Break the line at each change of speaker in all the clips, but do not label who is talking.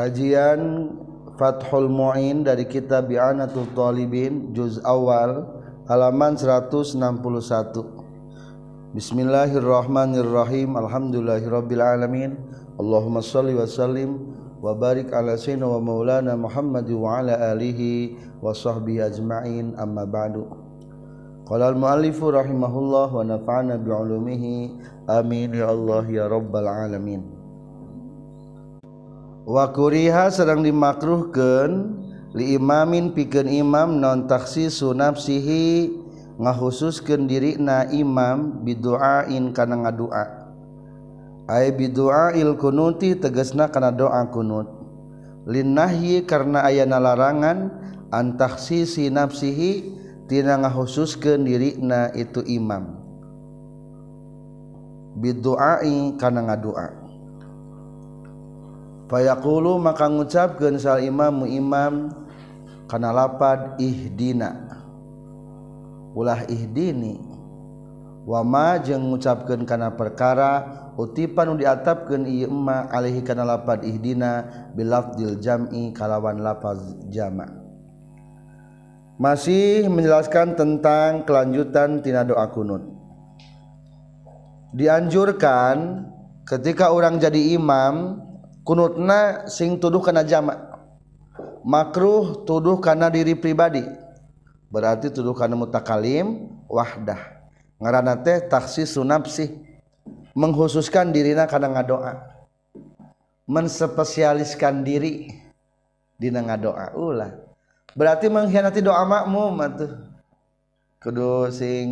Kajian Fathul Mu'in dari kitab Bi'anatul Talibin Juz Awal halaman 161 Bismillahirrahmanirrahim Alhamdulillahirrabbilalamin Allahumma salli wa sallim wa barik ala sayyidina wa maulana Muhammad wa ala alihi wa sahbihi ajma'in amma ba'du Qala al-muallifu rahimahullah wa nafa'ana bi'ulumihi amin ya Allah ya rabbal alamin kurha sedang dimakruhkan limamin pi imam nontaksi sunapsihi ngakhkan diri na Imam biddoa inkana nga doa bid duaa ilih teges na karena doa kunutlinnahi karena ayaana larangan aksi sinappsihitina nga khusus ke diri na itu imam biddoa in karena nga doa baykulu maka gucapkan sala Imammuimam karenapadihdina u idini wamajeng mengucapkan karena perkara tipan diatapkan Imamhi Idina bilafil Jami kalawan lama masih menjelaskan tentang kelanjutan Tiado akun dianjurkan ketika orang jadi Imam, kunutna sing tuduh kana jama makruh tuduh kana diri pribadi berarti tuduh kana mutakalim wahdah ngaranna teh takhsisu nafsi menghususkan dirina kana ngadoa menspesialiskan diri dina ngadoa ulah berarti mengkhianati doa makmum atuh kudu sing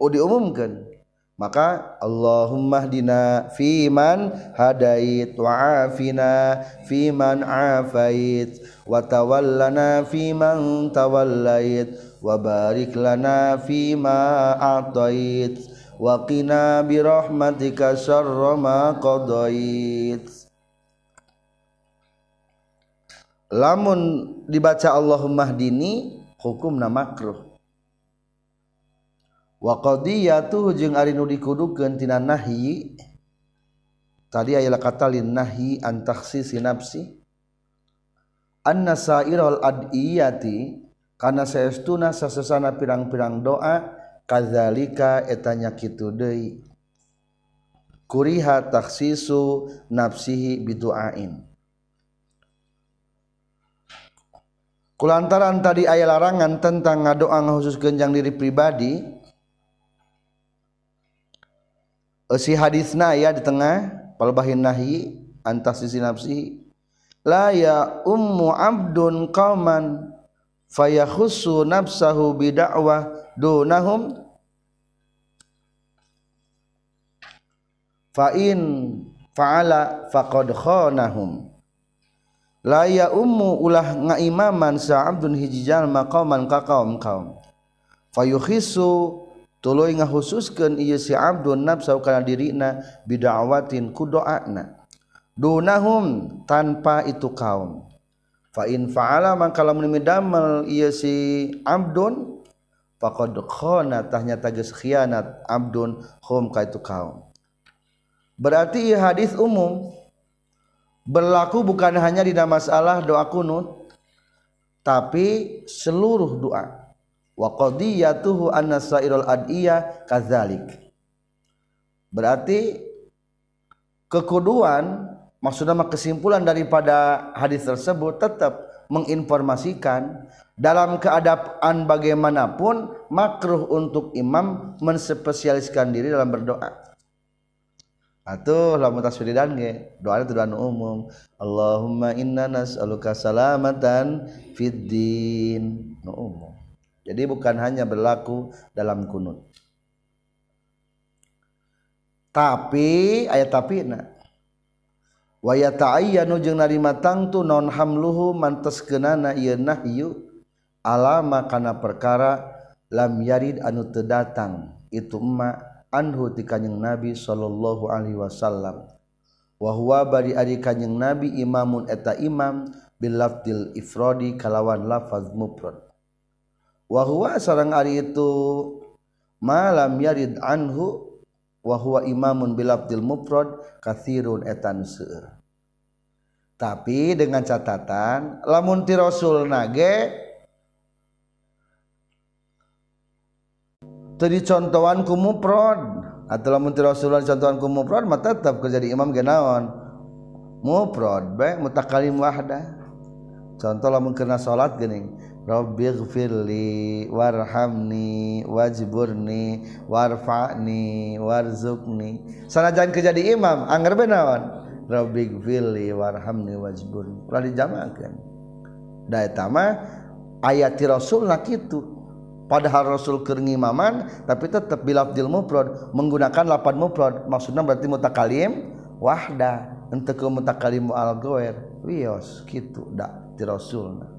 udi diumumkan maka Allahumma hdina fiman hadait wa afina fiman afait wa tawallana fiman tawallait wa barik lana fima atait wa qina bi rahmatika syarra ma qadait lamun dibaca Allahumma hdini hukumna makruh wa qadiyatuh jeung ari nu dikudukeun tina nahi tadi aya kata lin nahi an takhsisi nafsi anna sa'iral adiyati kana saestuna sasesana pirang-pirang doa kadzalika etanya kitu deui kuriha takhsisu nafsihi biduain kulantaran tadi ayat larangan tentang ngadoa khusus genjang diri pribadi Eh, si hadisna ya di tengah palbahin nahi antas sisi nafsi la ya ummu abdun qauman fayakhussu nafsahu bid'awah dunahum in fa'ala faqad khonahum la ya ummu ulah ngaimaman sa abdun hiji jalma ka kaum kaum fayukhisu tuluy ngahususkeun ieu si abdun nafsa kana dirina bidawatin ku doana dunahum tanpa itu kaum fa in fa'ala mangka lamun midamel ieu si abdun faqad khana tahnya tagis khianat abdun hum ka itu kaum berarti hadis umum berlaku bukan hanya di dalam masalah doa kunut tapi seluruh doa wa qadiyatuhu anna sairul adiya kadzalik berarti kekuduan maksudnya kesimpulan daripada hadis tersebut tetap menginformasikan dalam keadaan bagaimanapun makruh untuk imam menspesialiskan diri dalam berdoa atuh lamun tasbidan ge doa itu doa umum Allahumma inna nas'aluka salamatan fid din nu umum jadi bukan hanya berlaku dalam kunut. Tapi ayat tapi na. Wa jeng jeung narima tangtu non hamluhu kenana ieu nahyu alama kana perkara lam yarid anu teu datang itu emma anhu ti kanjing Nabi sallallahu alaihi wasallam. Wa huwa bari ari kanjing Nabi imamun eta imam bil lafdil ifrodi kalawan lafaz mufrad wahwa sarang ari itu malam yarid anhu wahwa imamun bilabdil mufrad kathirun etan seur tapi dengan catatan lamun ti rasul nage tadi contohan kumuprod atau lamun ti rasul contohan kumuprod mufrad maka tetap jadi imam genaon muprod baik mutakalim wahda contoh lamun kena salat geuning Rabbighfirli warhamni wajburni warfa'ni warzukni. Sanajan kejadi imam anggar benawan. Rabbighfirli warhamni wajburni. Ulah dijamakeun. Da eta mah ayat Rasulna kitu. Padahal Rasul keur ngimaman tapi tetap bilafdil mufrad menggunakan lapan mufrad maksudnya berarti mutakalim wahda. Henteu mutakalimu mutakalim mu'al goer. Wios kitu da ti Rasulna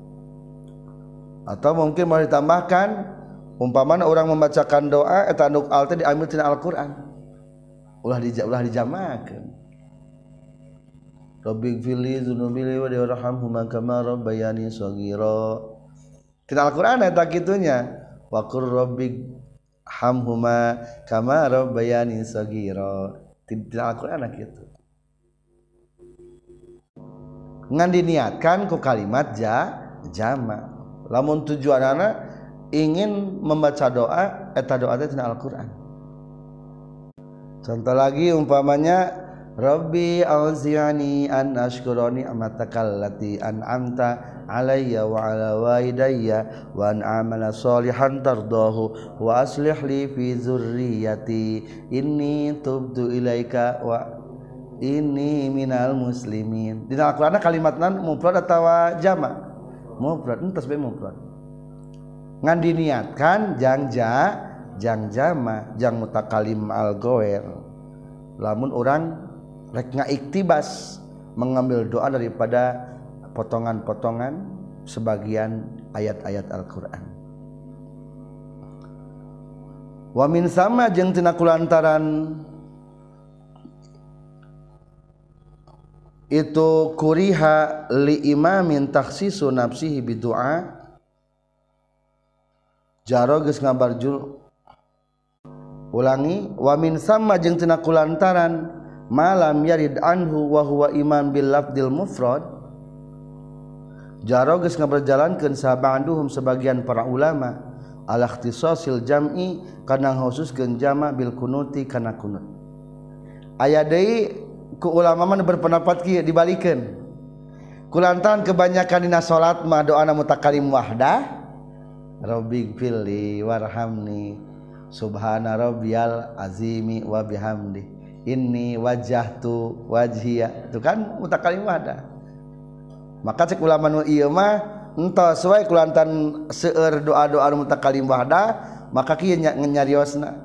atau mungkin mau ditambahkan umpama orang membacakan doa etanuk eh, nu alte diambil tina Al-Qur'an ulah di ulah dijamakeun Rabbi fili zunubili wa diwarham kama bayani sogiro tina Al-Qur'an eta kitunya wakur qur rabbi hamhuma kama rabbayani sagira tina Al-Qur'an kitu ngan diniatkan ku kalimat ja jama' lamun tujuan anak ingin membaca doa eta doa itu tina Al-Qur'an contoh lagi umpamanya Rabbi auziani an ashkuroni amatakal an an'amta alayya wa ala walidayya wa an amala salihan tardahu wa aslih li fi zuriyati inni tubtu ilaika wa ini minal muslimin dina Al-Qur'an kalimatna mufrad atawa jamak mufrad entas be mufrad ngan diniatkan jangja jangjama jang mutakalim al goer lamun orang rek iktibas mengambil doa daripada potongan-potongan sebagian ayat-ayat Al-Quran wamin sama jeng tina kulantaran itu kuriha lima min taksis nafsihi bida jaroges ngabar jul ulangi wamin sama jeungng tenku lantaran malam yarid Anhuwah iman Bildil mufrod jaroges nga berjalankensaabaan duhum sebagian para ulama Allahtisossil jammi karena khusus genjama Bil kunuti karena kunut aya De ke ulamaman berpendapat Ki dibalikkan kulantan kebanyakandina salatmah doana mutakakalimwahda Robin pilih warhamni Subhan Robal Azimi wabi Hamdi ini wajah tuh waji kan mukali wadah maka cek ulamanumah en sesuai kulantan seeur doa-doar mutakakalilimwahda maka kinya nyariussna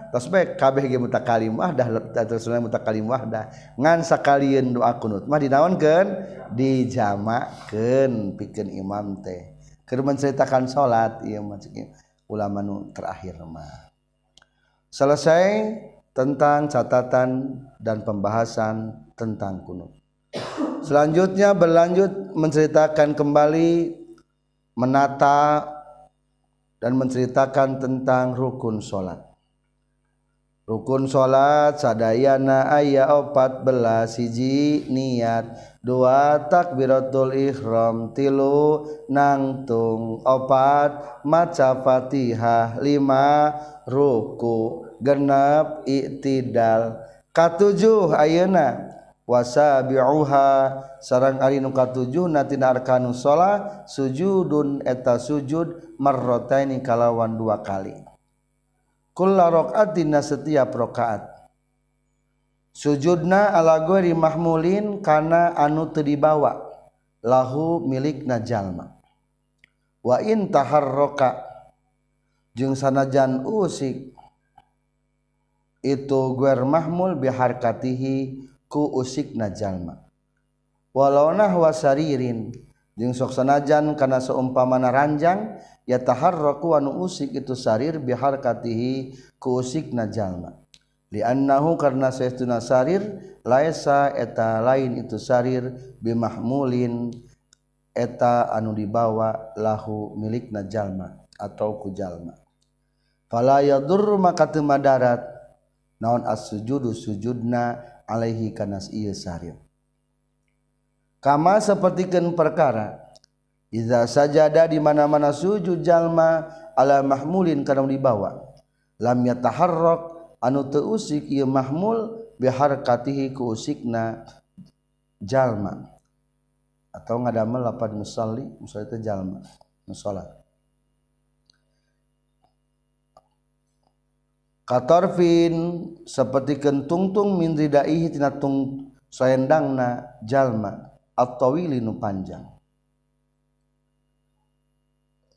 tos bae kabeh ge mutakalim wahdah terus mutakalim wahdah ngan sakalieun doa kunut mah dinaonkeun dijamakeun pikeun imam teh keur menceritakan salat ieu mah ulama nu terakhir mah selesai tentang catatan dan pembahasan tentang kunut selanjutnya berlanjut menceritakan kembali menata dan menceritakan tentang rukun salat salat sadana ayah opat siji niat dua tak birotul Iram tilu nangtung opat maca Faihha 5 ruku genap ittidal Kuh Ayeuna puasa birha seorang Ari numuka7 nanti Ararkanus salat sujudun eta sujud merroota nihkalawan dua kali rakadina setiap rakaat sujudna alagori Mahmulin karena anu terbawa lahu milik najjallma wa taharka sanajan usik itu Guer Mahmu biharkatihi ku usik najjallma walauna wasaririn jeng soksanajan karena seumpaman ranjang dan ya tahar raku anu usik itu syir bihar katihi kuusik najallma linahu karenair Laa eta lain itu syir bimahmulin eta anu dibawa lahu milik najjallma atau ku Jalma pala maka Ma darat naon as sujudhu sujudna Alaihi kanas kama sepertikan perkara yang Iza sajada di mana-mana sujud jalma ala mahmulin kadang dibawa. Lam yataharrok anu teusik usik ieu mahmul biharkatihi ku usikna jalma. Atau ngadamel lapan musalli, musalli teh jalma, musolat. Katorfin seperti kentungtung min ridaihi tina tung soendangna jalma atau wilinu nu panjang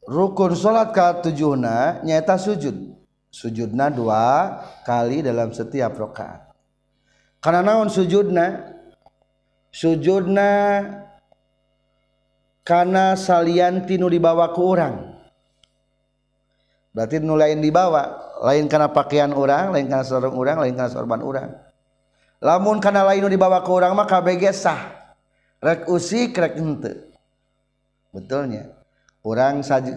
rukun sholat salat tujuhna nyata sujud sujudna dua kali dalam setiap rakaat karena naon sujudna sujudna karena salian tinu dibawa ke orang berarti nu lain dibawa lain karena pakaian orang lain karena sarung orang lain karena sorban orang lamun karena lain nu dibawa ke orang maka begesah, sah rek usik rek ente betulnya kurang saja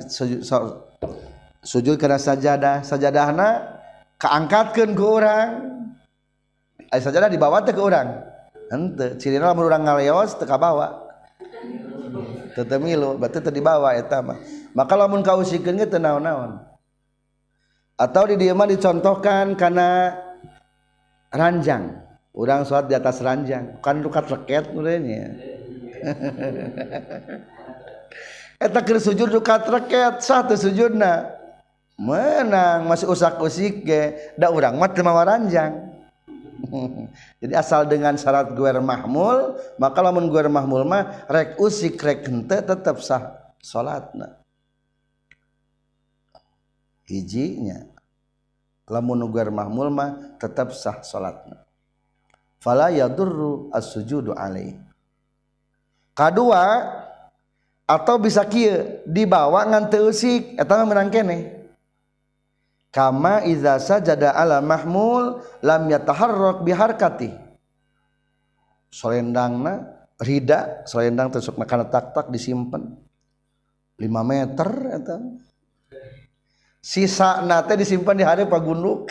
sujud ke sajadah sajadahhana keangngkat ke orang eh, saja dibawa ke orang kete lo dibawa maka atau di diamah dicontohkan karena ranjang kurang surt di atas ranjang bukan dukat raketnya keur sujud dukat sah satu sujudna menang masih usak-usik ge da urang mah teu waranjang jadi asal dengan syarat guer mahmul maka lamun guer mahmul mah rek usik rek henteu tetap sah salatna hijinya lamun guer mahmul mah tetap sah salatna fala yadurru as-sujudu alaihi kadua atau bisa kia dibawa ngan teusik eta menang kene kama iza sajada ala mahmul lam yataharrak biharkati solendangna rida solendang tusuk makan tak tak disimpan 5 meter atau sisa nate disimpan di hari pagunduk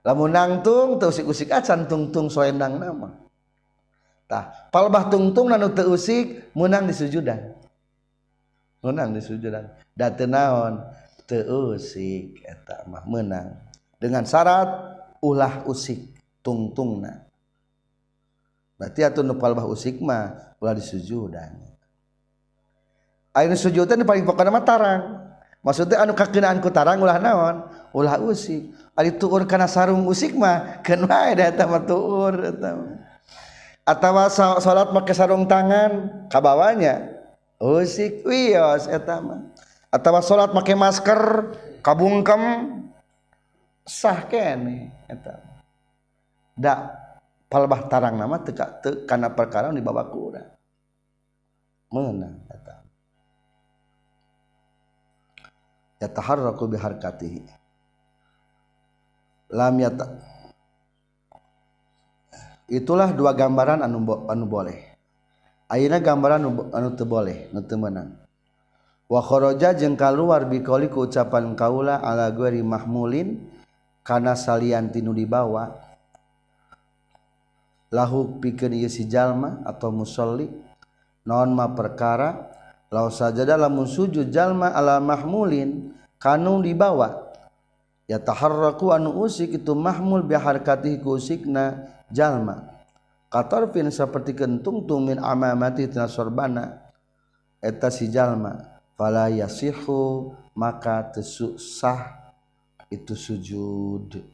lamun nangtung teusik usik acan tungtung solendang nama bah tungtungik menang dijudan menang di sujudan date naonik menang dengan syarat ulah usik tungtung berarti atau nupalbah usikma sujudan air sujudan di paling perang maksudnya ananku tarang ulah naon u usik karena sarung muikma atawa salat make sarung tangan kabawanya usik wios etama atawa salat make masker kabungkem sah kene eta da palbah tarang nama teka te kana perkara di bawah Mana mana meunang eta yataharraku biharkatihi lam yata itulah dua gambaran anu bo, anu boleh ayeuna gambaran anu, anu teu boleh anu teu meunang wa kharaja jeung kaluar biqauli ku ucapan kaula ala ghairi mahmulin kana salian tinu dibawa lahu pikeun ieu si jalma atau musolli naon ma perkara law sajada lamun sujud jalma ala mahmulin kanu dibawa ya taharraku anu usik itu mahmul bi harkatihi ku usikna jalma katorfin seperti kentung tumin amamati tina sorbana eta si jalma fala yasihu maka tesusah itu sujud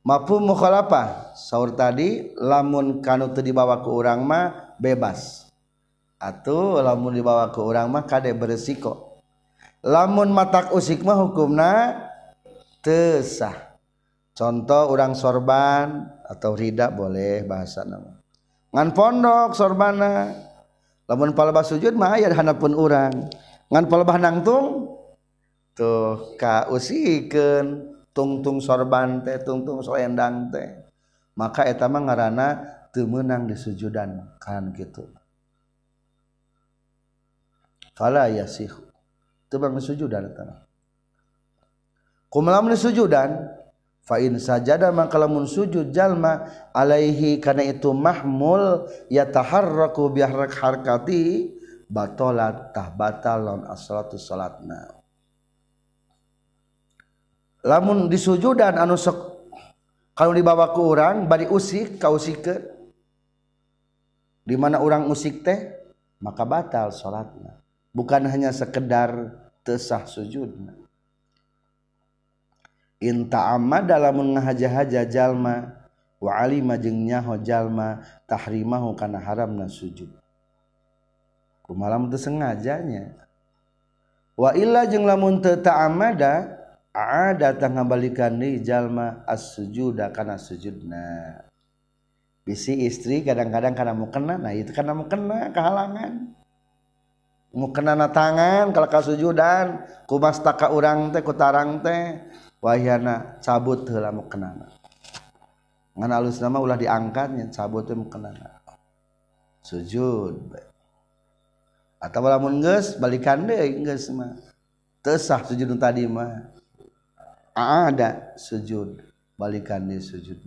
mapu mukhalapa saur tadi lamun kanu teu dibawa ke urang mah bebas atau lamun dibawa ke urang mah kade beresiko lamun matak usik mah hukumna tesah contoh orang sorban atau rida boleh bahasa nama ngan pondok sorbana lamun palebah sujud mah aya hanapun orang ngan palebah nangtung tuh ka usikeun tungtung sorban teh tungtung selendang teh maka eta mah ngaranna teu meunang di sujudan kan kitu fala yasih teu bang sujudan eta mah kumaha sujudan coba sajada maka lamun sujud jalma Alaihi karena itu mahmu ya taharkukatitaht namun dis sujud dan anus kalau dibawaku orang bad usik kau dimana orang usik teh maka batal salatnya bukan hanya sekedar tesah sujudnya inta inta'amma dalam menghaja-haja jalma wa alima jeung nyaho jalma tahrimahu kana haramna sujud kumalam teu sengajanya wa illa jeung lamun teu ta'amada ada ngabalikan deui jalma as-sujuda kana sujudna bisi istri kadang-kadang kana kena, nah itu kana mukena kehalangan mukena na tangan kalau kasujudan kumas taka urang teh kutarang teh Wahyana cabut heula mukenana ngan alus nama ulah diangkatnya, cabut teh mukenana sujud atau lamun geus balikan deui geus mah tesah sujud tadi mah ada sujud balikan deui sujud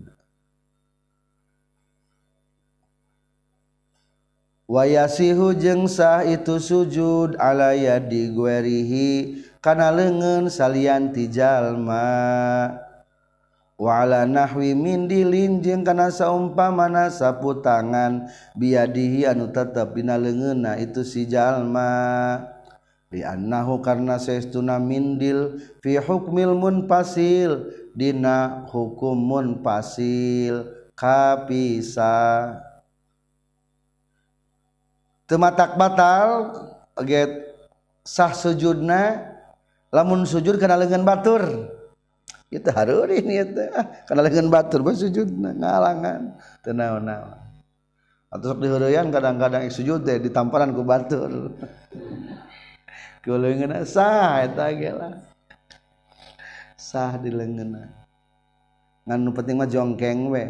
wayasihu jengsah itu sujud alaya diguerihi karena leungeun salian jalma, wala nahwi mindilin jeung kana saumpamana sapu tangan biadihi anu tetep dina leungeunna itu si jalma liannahu karna saestuna mindil fi hukmil munfasil dina hukum pasil kapisa tematak batal get sah sujudna lamun sujud kena lengan batur itu haruri ini itu ah, kena lengan batur sujud nah, ngalangan tenau nau atau sok dihuruyan kadang-kadang sujud deh di tamparan ku batur kalau lengan sah itu lah. sah di lengan ngan penting mah jongkeng we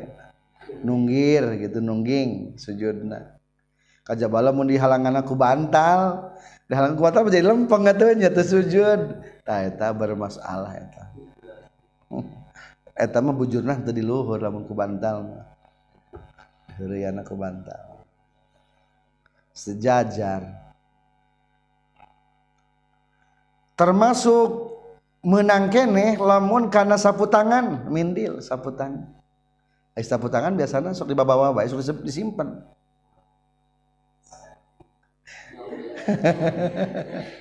nunggir gitu nungging sujud sujudna kajabala mun dihalangan aku bantal dihalangan ku bantal jadi lempeng atuh nya sujud ta eta bermasalah eta eta mah bujurna teu di luhur lamun ku bantal mah heureuyana ku bantal sejajar termasuk menang kene lamun karena sapu tangan mindil sapu tangan Ais eh, sapu tangan biasanya sok dibawa-bawa sok disimpan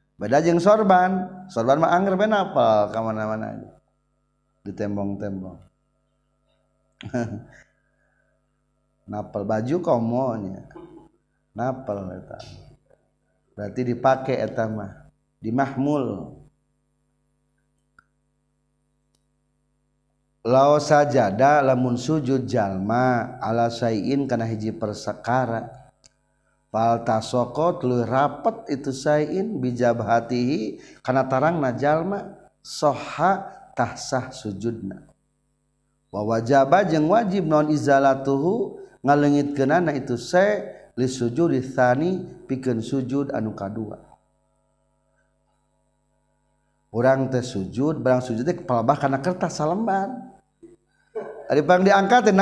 beda jeng sorban sorban mah angger ben apal mana-mana di tembong-tembong napel baju komonya napel eta berarti dipakai eta mah dimahmul lao saja lamun sujud jalma ala sayin karena hiji persekara faltasokot lu rapet itu sayin hatihi karena tarang najalma soha tahsah sujudna wa wajaba wajib non izalatuhu ngalengit kenana itu saya li sujud thani pikeun sujud anu kadua orang teh sujud barang sujud teh bah karena kertas salaman Ada bang diangkat teh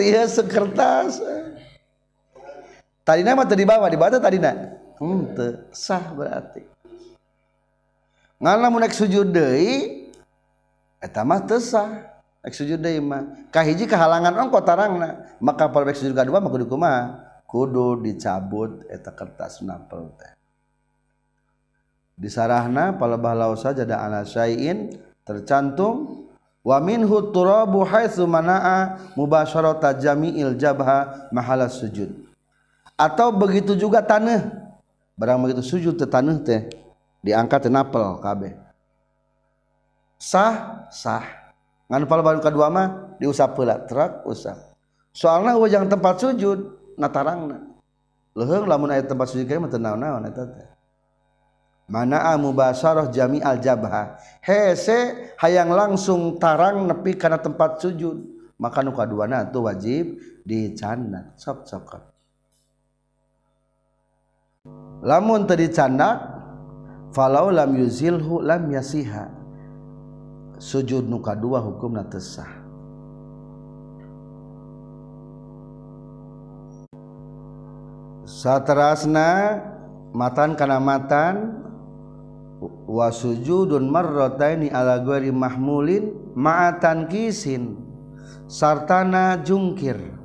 iya sekertas. sekertas tadi nama tadi bawa di tadi na ente sah berarti ngalamun naik sujud deh eta mah teu sah sujud deui mah kahiji kehalangan ongko tarangna maka pal sujud kadua mah kudu kumaha kudu dicabut eta kertas nampel teh disarahna palebah lausa jada ala syai'in tercantum wa minhu turabu sumanaa manaa mubasyarata jami'il jabha mahala sujud atau begitu juga tanah barang begitu sujud ke tanah teh diangkat tenapel KB sah sah ngan pal baru kedua mah diusap pula terak usap soalnya wajang tempat sujud natarang leheng lamun ayat tempat sujud kaya mata naon itu teh mana basaroh jami al jabha hese hayang langsung tarang nepi karena tempat sujud maka nukaduana kaduana itu wajib dicanat sok sok lamun tadi candak falau lam yuzilhu lam yasiha sujud nuka dua hukum natesah satrasna matan kana matan wa sujudun marrataini ala ghairi mahmulin ma'atan kisin sartana jungkir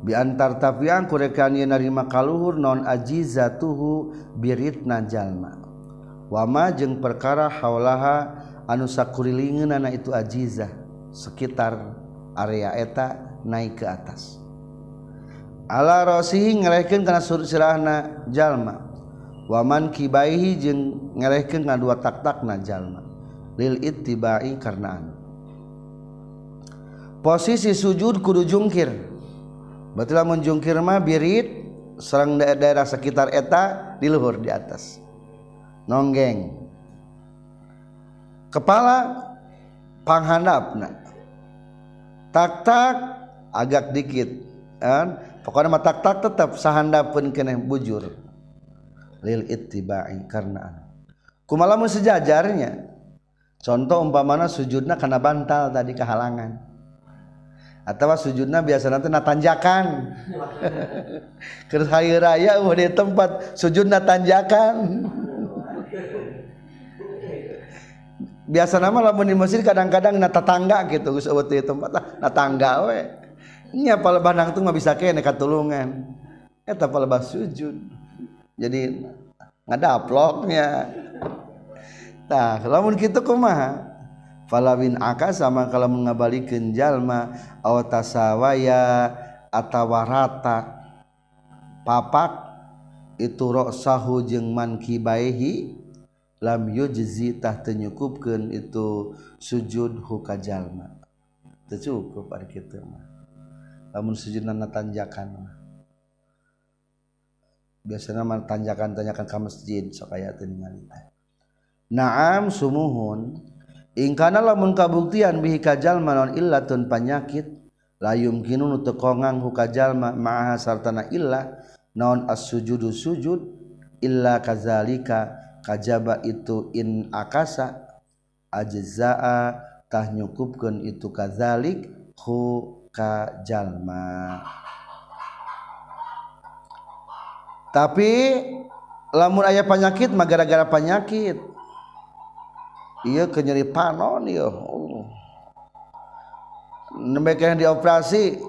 hidup diantar tapiang kureeka naima kalluhur non ajiza tuhhu biritnajallma wamang perkara hawalaaha anus sak kurilingin anak itu aajizah sekitar area eta naik ke atas Allah Roi re surhana jalma Waman kibahi ngere nga dua taktakna Jalma lil ittiba karena posisi sujud kudu jungkir dan Betul menjungkir mah birit serang daerah sekitar eta di luhur di atas. Nonggeng. Kepala panghandapna. Tak tak agak dikit. Kan? Pokoknya mah tak tak tetap sahandap pun kena bujur. Lil ittiba'i karena Kumalamu sejajarnya. Contoh umpamana sujudna karena bantal tadi kehalangan atau sujudnya biasa nanti na tanjakan kerja raya udah di tempat sujud na tanjakan biasa nama lamun di masjid kadang-kadang na tetangga gitu gus di tempat ah, na tangga we lebah nang tuh nggak bisa kayak nekat tulungan, ini apa lebah sujud jadi nggak ada nah kalau lamun gitu, kumaha win aka sama kalau mengabalik kejallma atasaway atawarata papak ituroksahu jeng man kibahi lambizitah penykupken itu sujud hukajallma tercukup namun se tanjakan biasanya tanjakan-tanyakan kamujin so naam summohun ingkana lamun kabuktian bihi kajalma non illatun panyakit layum kinun tekongang hukajalma ma'aha sartana illa non as sujudu sujud illa kazalika kajaba itu in akasa ajzaa tah nyukupkeun itu kazalik hu ma tapi lamun ayah penyakit mah gara-gara penyakit iya kenyeri panon iya oh. nembek yang dioperasi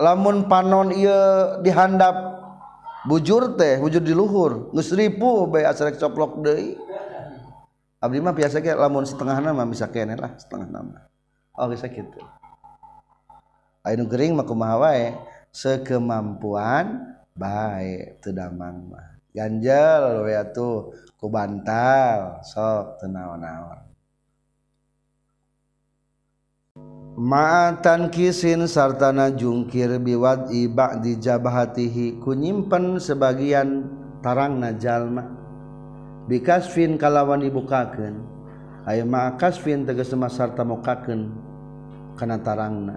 lamun panon iya dihandap bujur teh bujur di luhur ngusripu bayi asrek coplok deh. abdi mah biasa kayak lamun setengah nama bisa kene lah setengah nama oh bisa gitu. Ayo gering maku kumaha sekemampuan baik tedamang mah ganjel we tuh ku bantal sok tenawan-nawan maatan kisin sartanajungkir biwat Ibak dijaba hatihi kuyimpen sebagian tarangna Jalma bikasvin kalawan ibukaken A ma kasvin tegeseema sarta mukaken karena tarangna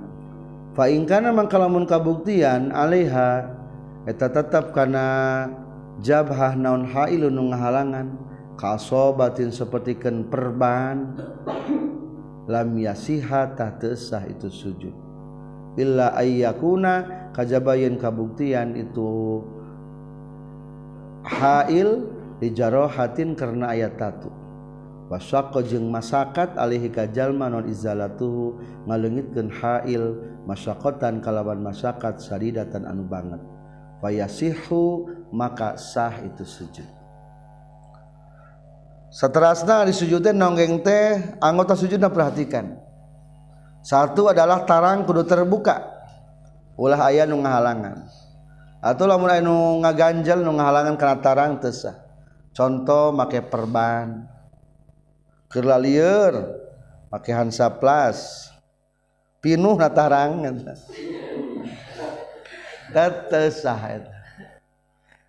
faingkanaangkalamun kabuktian alehaeta tetap karena jab Hah naon haunung ngahalangan kasso batin sepertiken perbanan la miaasihattahtesah itu sujud bila Ayyak ku kajabayan kabuktian itu hail dijarohatin karena ayattatotu wasakojeng masyarakat Alihi kajalmanon iza tuh ngalengitkan halil masaakotan kalawan masyarakatsaritan anu banget payasihu maka sah itu sejajud seterasnya disujudin nongeng teh anggota sujudnya perhatikan satu adalah tarang pendu terbuka u ayahalangan ataulah mulai n nga ganjalangan karena tarangtesah contoh make perbanlier pakai hansa plus pinuh nahtarangan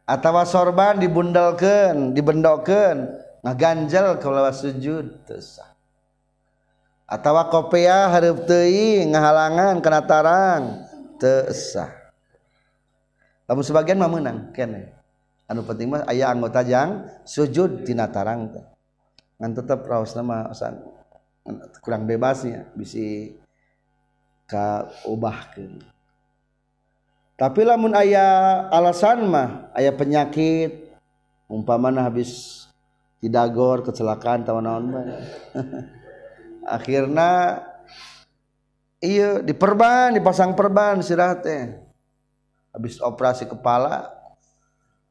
atautawa sorban dibundalkan dibenndoken ganjal kalau sujudtawakopeahalangan kerang kamu sebagian mau menang aya anggo tajang sujud dirang tetap kurang bebas yai tapilah ayaah alasan mah aya penyakit umpa mana habis dagor kecelakaan tahun non akhirnya yo diperban dipasang perban sirate eh. habis operasi kepala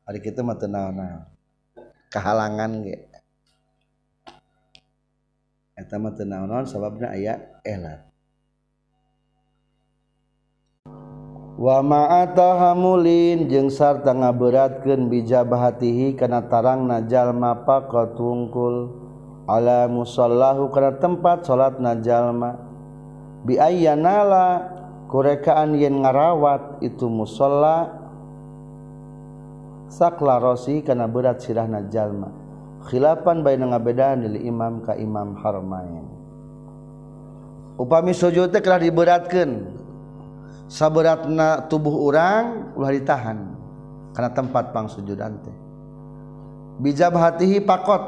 tadi kita mate kehalanganon sebabnya ayat het wama atauhamamulin jengsar tengah beratatkan bijajaba hatihi karena tarang najjallma pak kau tungkul Allah mushoallahu karena tempat salat najjallma biaya nala kurekaan yen ngarawat itu mushola sakkla Roi karena berat sirah najjallma Khilapan bai beaan di imam keimaam Harmain Upami sujudeklah diberatkan. sa beratna tubuh orangrang ulah ditahan karena tempat pang sujud ante bijab hatihi pakot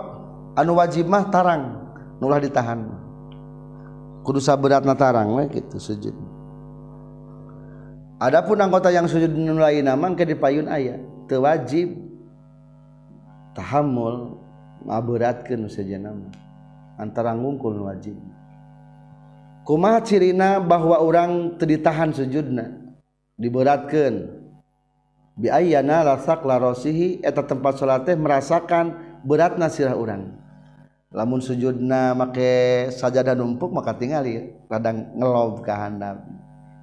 anu wajibmah tarang nullalah ditahanmu kursa berat na tarang sejud Adapun anggota yang sujudai nama ke dipaun ayaah tewajib tahamul maburat ke se antara ngungkul wajibnya kuma cirina bahwa orang teditahan sejudna diberatkan biayana rasalah Rosihi eta tempat shatih merasakan berat na sirah uran lamun sejudna make saja dan ummpuk maka tinggalin radang ngeob kehanam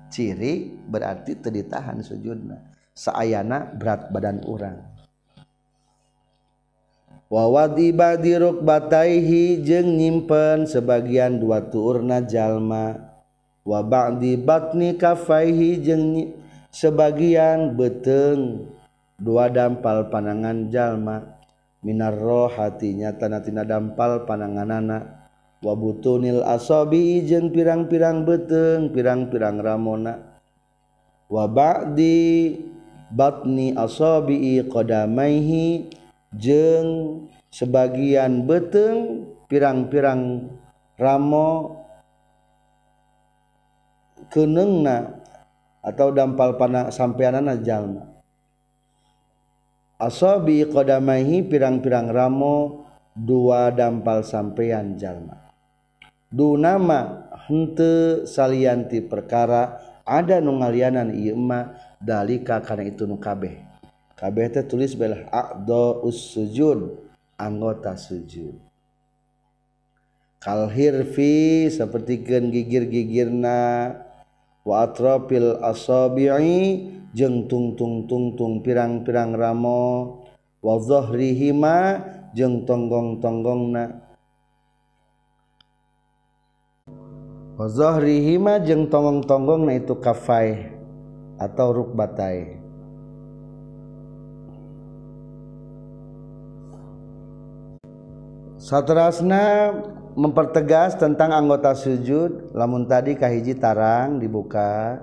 ciri berartitedditahan sejudna sayyana berat badan rang Wawadi Badiruk Baaihi jeng nyimpen sebagian dua tuurna jalma Wabakdi Bakni kafeihi jenyi sebagian beteng dua dampal panangan jalma Minar roh hatinya tanatina dampal panangan anakak Wabutun nil asobijeng pirang-pirang beteng pirang-pirang Ramona Wabakdi Bakni asobi qdamahi jeng sebagian beteng pirang-pirang ramo na atau dampal panah na jalma asobi kodamahi pirang-pirang ramo dua dampal sampean jalma dunama hente salianti perkara ada nungalianan ieu dalika karena itu nungkabeh kabeh teh tulis belah aqdo sujud anggota sujud kal hirfi sapertikeun gigir-gigirna wa atrafil asabi'i jeung tungtung-tungtung pirang-pirang ramo wa dhahrihima jeung tonggong-tonggongna wa dhahrihima jeung tonggong-tonggongna itu kafai atau rukbatai Satrasna mempertegas tentang anggota sujud lamun tadi kahiji tarang dibuka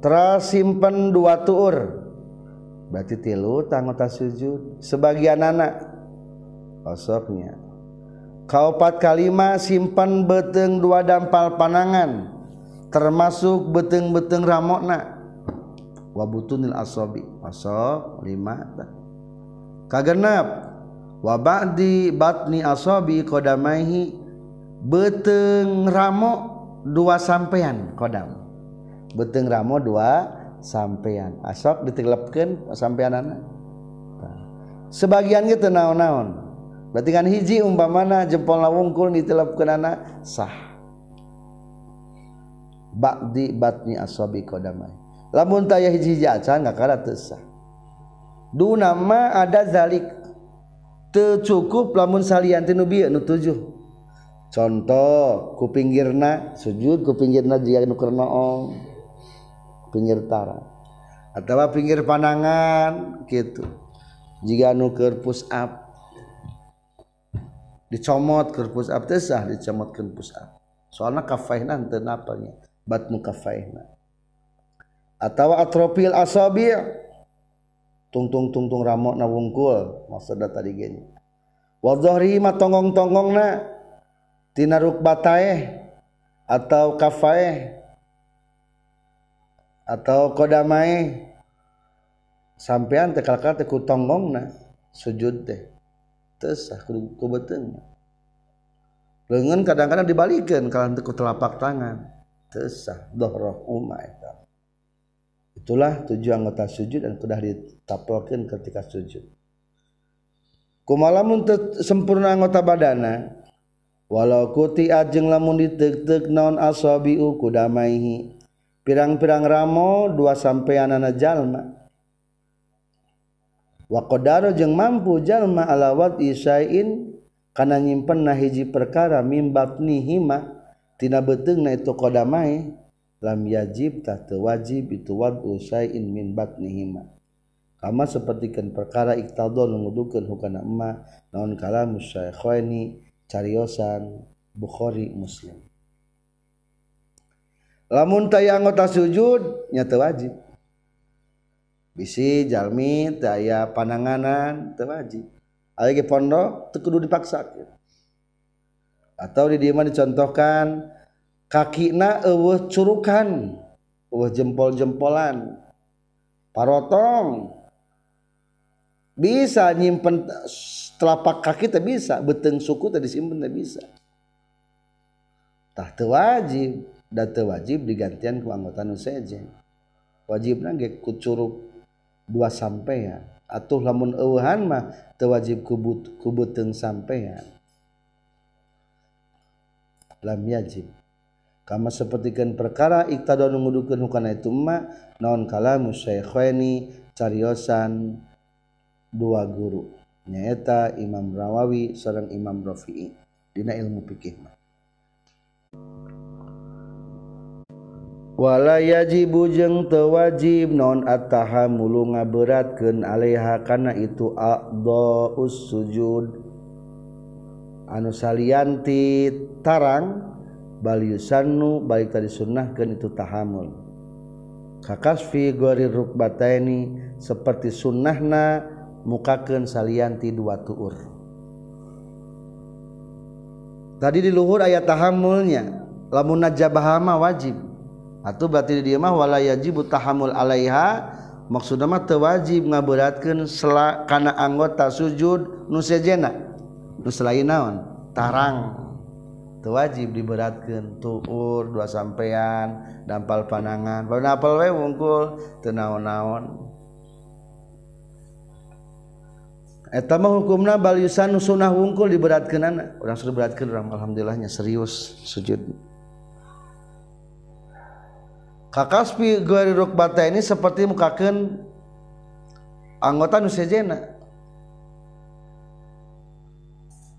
teras simpen dua tuur berarti tilu anggota sujud sebagian anak osoknya kaupat kalima simpen beteng dua dampal panangan termasuk beteng-beteng ramokna wabutunil asobi osok lima kagenap di batni asobi kodamahi beteng Ramok dua sampeyan Kodam beteng ramo dua sampeyan asok diteapkan sampeian sebagiannya naon-naon batikan hiji umpah mana jepol la wongkul diteleapkan sah bak di batni asobi Kodamma la dulu nama ada zalika cukup lamun salianti nubia nu tujuh contoh ku pinggirna sujud ku pinggirna jiga nu om pinggir tara atawa pinggir panangan gitu jika nu keur push up dicomot keur push up teh sah dicomot keur push up soalna kafaihna teu napalnya bat mukaffaihna atawa atropil asabi' tungtung tungtung ramok na wungkul maksudnya tadi gini wadzohri ma tongong tongong na tina rukbatae atau kafae atau kodamae sampean tekalkal teku tongong na sujud teh terus aku ah, kubeteng lengan kadang-kadang dibalikan kalau teku telapak tangan terus ah, dohroh umai lah tujuh anggota sujud dan sudah ditaploken ketika sujud kumalamun sempurna anggota badana walau kutijeng la mu non asukumaihi pirang-pirang ramo dua sampaipean jalma Wakodaro jeng mampu jalma alawat isain karena nyimpen naiji perkara mimbab ni himmahtina beteg itu kodamma, lam yajib tahta wajib itu wad'u syai'in min batnihima seperti kan perkara iktadon ngudukeun hukana emma naon kalam syaikhaini cariosan bukhori Muslim lamun tayang ngota sujud nyata wajib bisi jalmi taya pananganan tewajib wajib ayo pondok tekudu dipaksa atau di mana dicontohkan Kaki kakina eueuh curukan eueuh jempol-jempolan parotong bisa nyimpen telapak kaki tak bisa beteng suku tak disimpen tak bisa tah wajib dan wajib digantian ku anggota nu sejen wajibna ge kucuruk dua sampean ya. atau lamun eueuhan mah teu kubut kubuteng beteng sampean ya. lam yajib sepertikan perkara ikadouddukan ituma nonkalaamuni cariyosan dua gurunyata Imam Rawawi seorang Imam Rofi' Dina ilmu pimahwala yajib bujeng tewajib non ataha mulunga beratkenha karena itudo sujud anu salanti tarang dan Baliusannu balik tadi sunnahahkan itu tahamulkas Firi bata ini seperti sunnahna mukaken salianti duaur Hai tadi diluhur ayat tahamulnya lamunja Baa wajib atau batin diamahwalaai yaji tahamul Alaiha maksudmat te wajib ngaburatkan sela karena anggota sujud nusjena selain nawan tarang dan wajib diberatkan turur dua sampeyan dampal panangankul tenanaon eh, hukum balusansunnahungkul diberaatkanan orang sudah be dalam Alhamdulillahnya serius sujud ini seperti muka anggota nu Hai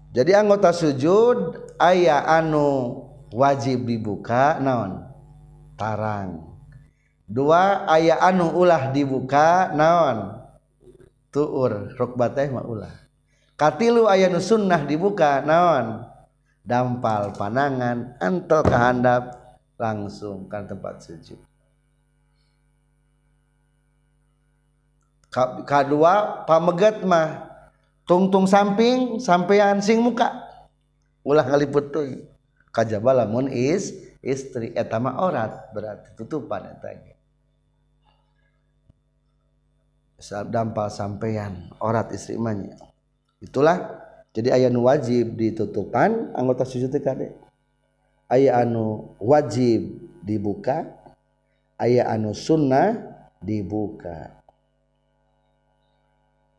jadi anggota sujud adalah aya anu wajib dibuka naon tarang dua ayah anu ulah dibuka naon turlu sunnah dibuka naon dampal panangan entel kehendap langsung ke tempat suci2 pamegetmah tungtung samping sampeyan sing muka kali pet kaj is istri etama eh, ort berarti tutupan dampal sampeian ort istrinya itulah jadi ayanu wajib ditutupan anggota su aya anu wajib dibuka aya anu sunnah dibuka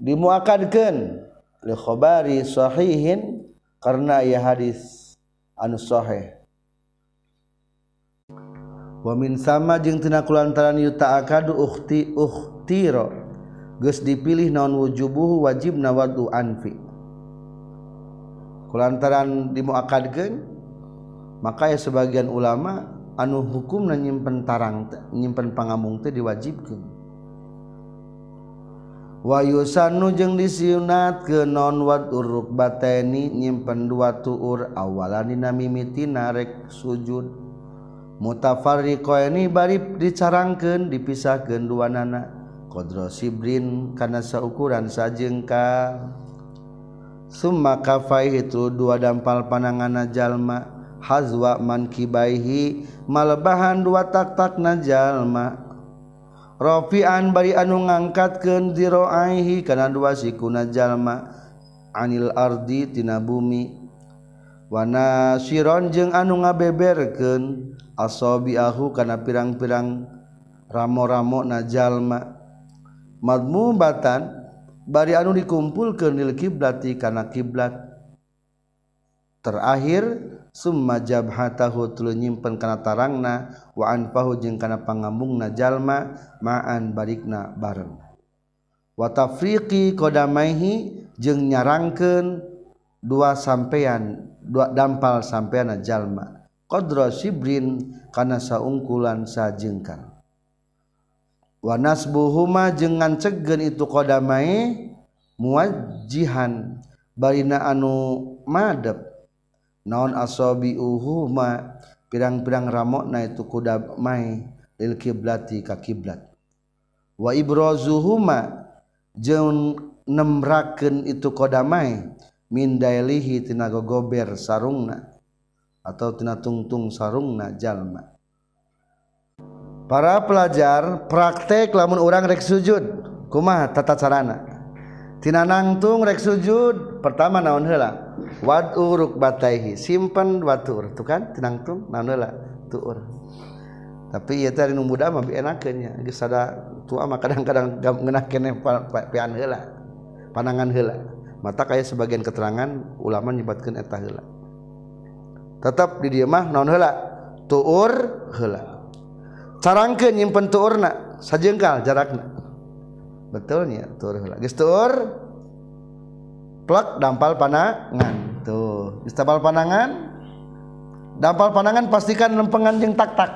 di muaadkhohihin karenaia hadis anusho sama ten kullantaran yuta uhti uh dipilih nonwujud wajib nadhufi kullantaran di muaaka maka ya sebagian ulama anu hukum nanyimpen tarang nyimpen panbung diwajib geng q Wahusan nujeng disunat ke nonwa uruk batei nyimpen dua tuur awala ni na mimiti narek sujud. Mutafari koeni Barib dicaangkan dipisah genduhan nana kodro Sibrin karena seukuran sajengka. Suma kafei itu dua dampal panangan najallma Hazzwa mankibahi mahan dua taktak najallma, qan bari anu ngangkat kendiroaihi karena kuna Jalma anil Arditina bumi Wanashiron jeung anu ngabeberken asobi ahu karena pirang-pirang ramor-ramok na Jalma Mamumbatan bari anu dikumpul ke nil kiblati karena kiblat terakhir di summajab hattahutullu yimpen kanata rangna Waan pahujengkana pangambung na Jalma maan Barikna bareng wattafriqi kodamahi jeng nyaranke dua sampeyan dua dampal sampeyanjallma kodro sibrin karena saungkulan saajekan Wanas buhuma jengan cegen itu kodamae mujihan Barina anu Map Naon asobi uhuma pirang-pinang ramokna itu kudamaqiblati kakiblat waibbrozuaun nembraken itu kodamai mindailihi tinagogober sarungna atautina tungtung sarungna jalma Para pelajar praktek lamun orang rek sujud kuma tata sarana. Chi Tiangtung rek sujud pertama naon hela wad batahi simpan kan tapiaknya tua kadang-kadang hela panangan hela mata kaya sebagian keterangan ulama mennyibabatkan eta hela tetap didimah non hela hela caraangkan nyimpen turna sa jengkal jaraknya betulnya turuh lagi gestur plek dampal panangan tuh dampal panangan dampal panangan pastikan lempengan yang tak tak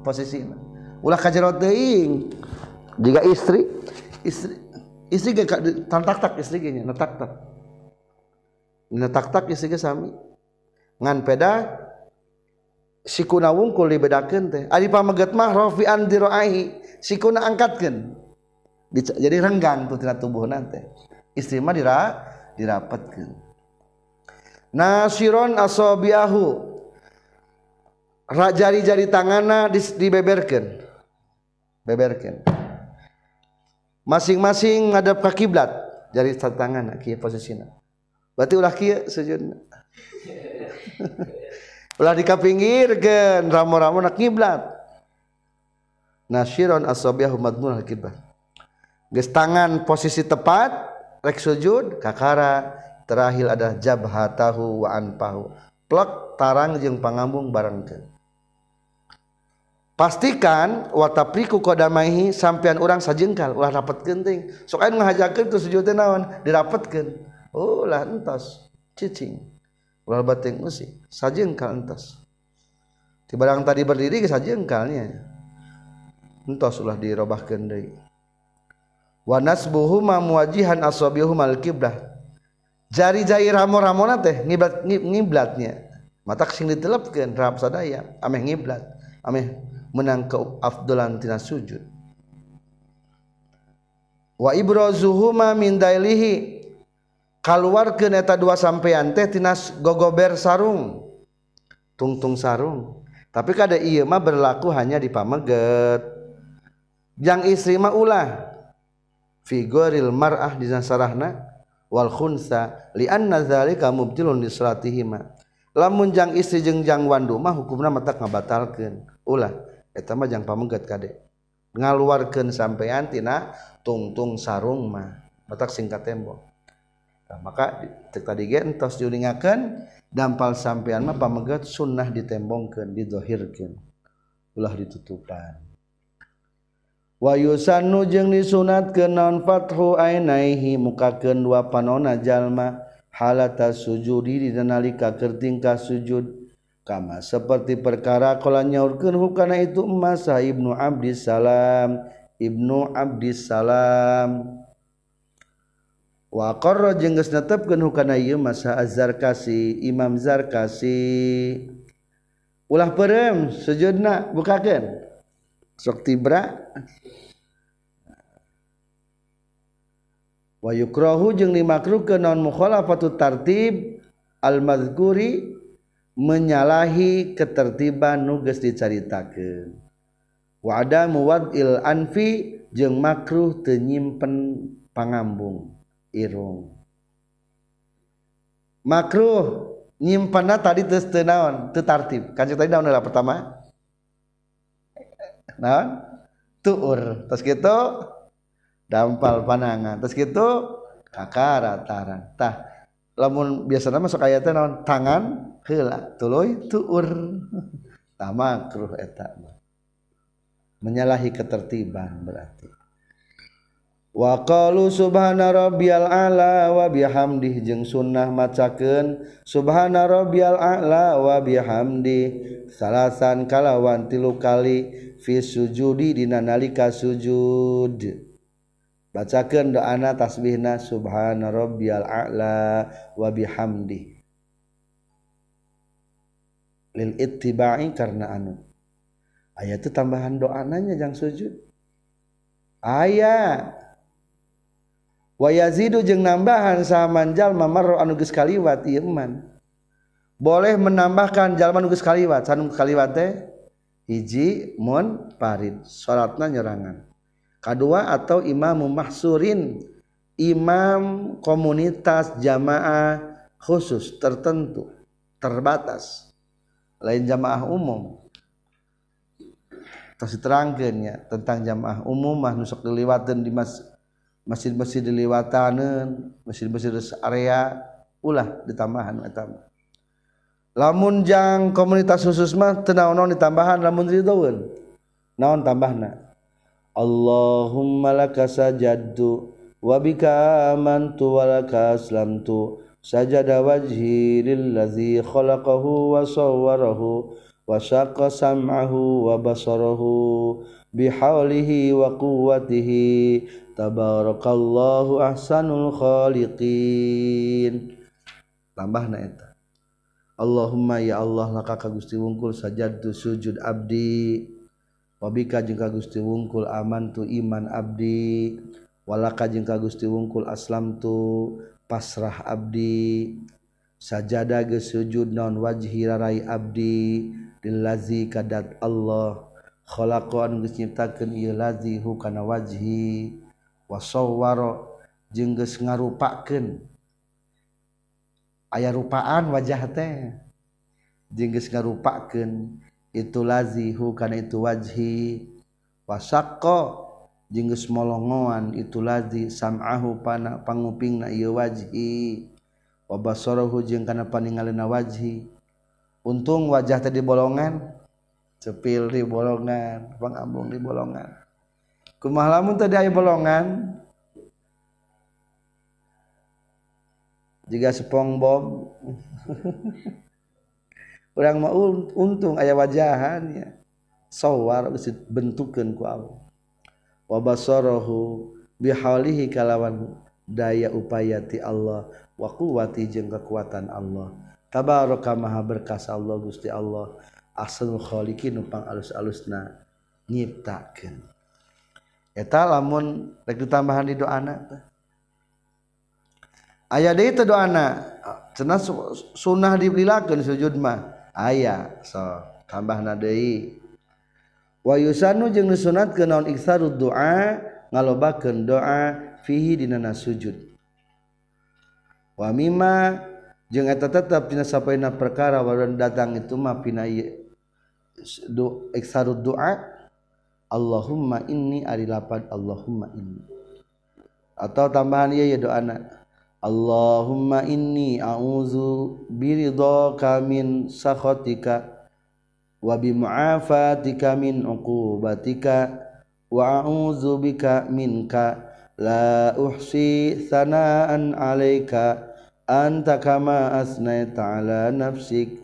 posisi ulah kajero teing jika istri istri istri ge tantak tak istri ge nya tak tak tak tak istri ge sami ngan peda sikuna wungkul dibedakeun teh ari pameget mah rafi'an diraihi sikuna angkatkeun jadi renggang tuh tina tubuh nanti istri mah dira dirapatkan nasiron asobiahu jari-jari tangana dibeberkan beberkan masing-masing ngadap ke kiblat jari tangan kia posisinya berarti ulah kia sujud ulah dikapinggirkan ramo-ramo nak kiblat nasiron asobiahu madmunah kiblat gestangan posisi tepat rek sujud kakara terakhir ada jabhatahu wa anpahu. Plek tarang jeung pangambung barengkeun. Pastikan watapriku kodamaihi sampean orang sajengkal ulah rapat genting. Sok aya ngahajakeun ke sujud naon dirapetkeun. Ulah entos cicing. Ulah bating musik sajengkal entos. Tibarang tadi berdiri sajengkalnya. Entos ulah dirobahkeun deui wa nasbuhuma muwajihan al qiblah jari-jari ramo-ramona teh ngiblat ngiblatnya mata sing ditelepkeun rap sadaya ameh ngiblat ameh menang ke afdolan tina sujud wa ibrazuhuma min dailihi kaluarkeun eta dua sampean teh tina gogober sarung tungtung sarung tapi kada ieu mah berlaku hanya di pameget yang istri mah ulah Figoril Marrah dirahna Walkhosa Linazabun disihima lamunjang istri jengjangwan rumah hukumnya mata membatalkan ulah ma jangan pagat Kadek ngaluarkan sampeyan nah tungtung sarungmah matatak singkat tembok makatos julingakan dampal sampeyan Ma pamgat sunnah ditembongkan dihohirkan ulah ditutukan Quan Wahusan nu jeng niunat keaihi mukaken dua panona jalma halaata sujudi dialilikaker tingkah sujud kamma seperti perkara kalau nyaurken hukana itu em masa Ibnu Abdissalam Ibnu Abdissalam Waqa jengpkanahar Imamzarkasi Ulah perem sejenak bukaken. romakruh ke non mukho tartib almazgur menyalahi keterban nuges dicaita ke wada mua ilanfi je makruh tenyimpen pangambung Irung makruh nypan tadi teststenaontarib adalah pertama dampal panangan begitu kakarataratamun biasanya masuk ayanya non tanganlalo tamakruh menyalahi ketertiban berarti wa Subhanaallawabbi Hamdi jeng sunnah macaken Subhana robal alawab Hamdi salahsankalawan tilu kalijudlika sujud bacakan doana tasbihnah Subhanal alabi it karena anu aya itu tambahan doananya jangan sujud ayaah zi jeng nambahan samanjal Mas Kaliwat Iman boleh menambahkan Ja Kaliwat Kaliwatei shatna nyangan kedua atau Imam mumaksurin imam komunitas jamaah khusus tertentu terbatas lain jamaah umum tapi terangkennya tentang jamaah ummah nusok diliwat dan di Mas masjid-masjiiliwatanen masjid-masir area pulah diambaan lamunjang komunitas khususmah diambaan lamunun naon tambah Allahum malaakasaddu waikamanwala saja dawaji was wasu warohu bihawalihi wakuhi taallah asanul tambah Allah may ya Allah naka ka Gusti wungkul sajad tuh sujud Abdi hobi kajjeng ka Gusti wungkul aman tuh iman Abdi wala kajjeng ka Gusti wungkul aslam tuh pasrah Abdi saja da ge sujud non wajihirai Abdi bin lazi kadat Allah anciptakan lazi hukana waji was jeng ngarupaken aya rupaan wajah teh jengges nga ruaken itu lazihukana itu waji wasako jengges molongoan itu lazi samaahu panuping wajingkana paning waji Untung wajah tadi bolongan, cepil di bolongan pengambung di bolongan kumah lamun tadi ayah bolongan sepong bom, orang mau untung ayah wajahannya sawar geus bentukeun ku Allah wabasorohu bihalihi kalawan daya upaya ti Allah wa quwati jeung kekuatan Allah tabaraka maha berkas Allah Gusti Allah ho numpang alus-alus nyiptmun taan aya itu doana cena sunnah dibelahkan sujud mah ayaah so tambah na wayusan jeng sunat keonsa doa ngaloba doa fihi di sujud wamima je tetap pinapain perkara wa datang itu ma pinai do iksarud doa Allahumma inni ari lapan Allahumma inni atau tambahan ya ya doana Allahumma inni a'udzu biridhaka min sakhatika wa bi mu'afatika min uqubatika wa a'udzu bika minka la uhsi sana'an 'alaika anta kama asnaita 'ala nafsika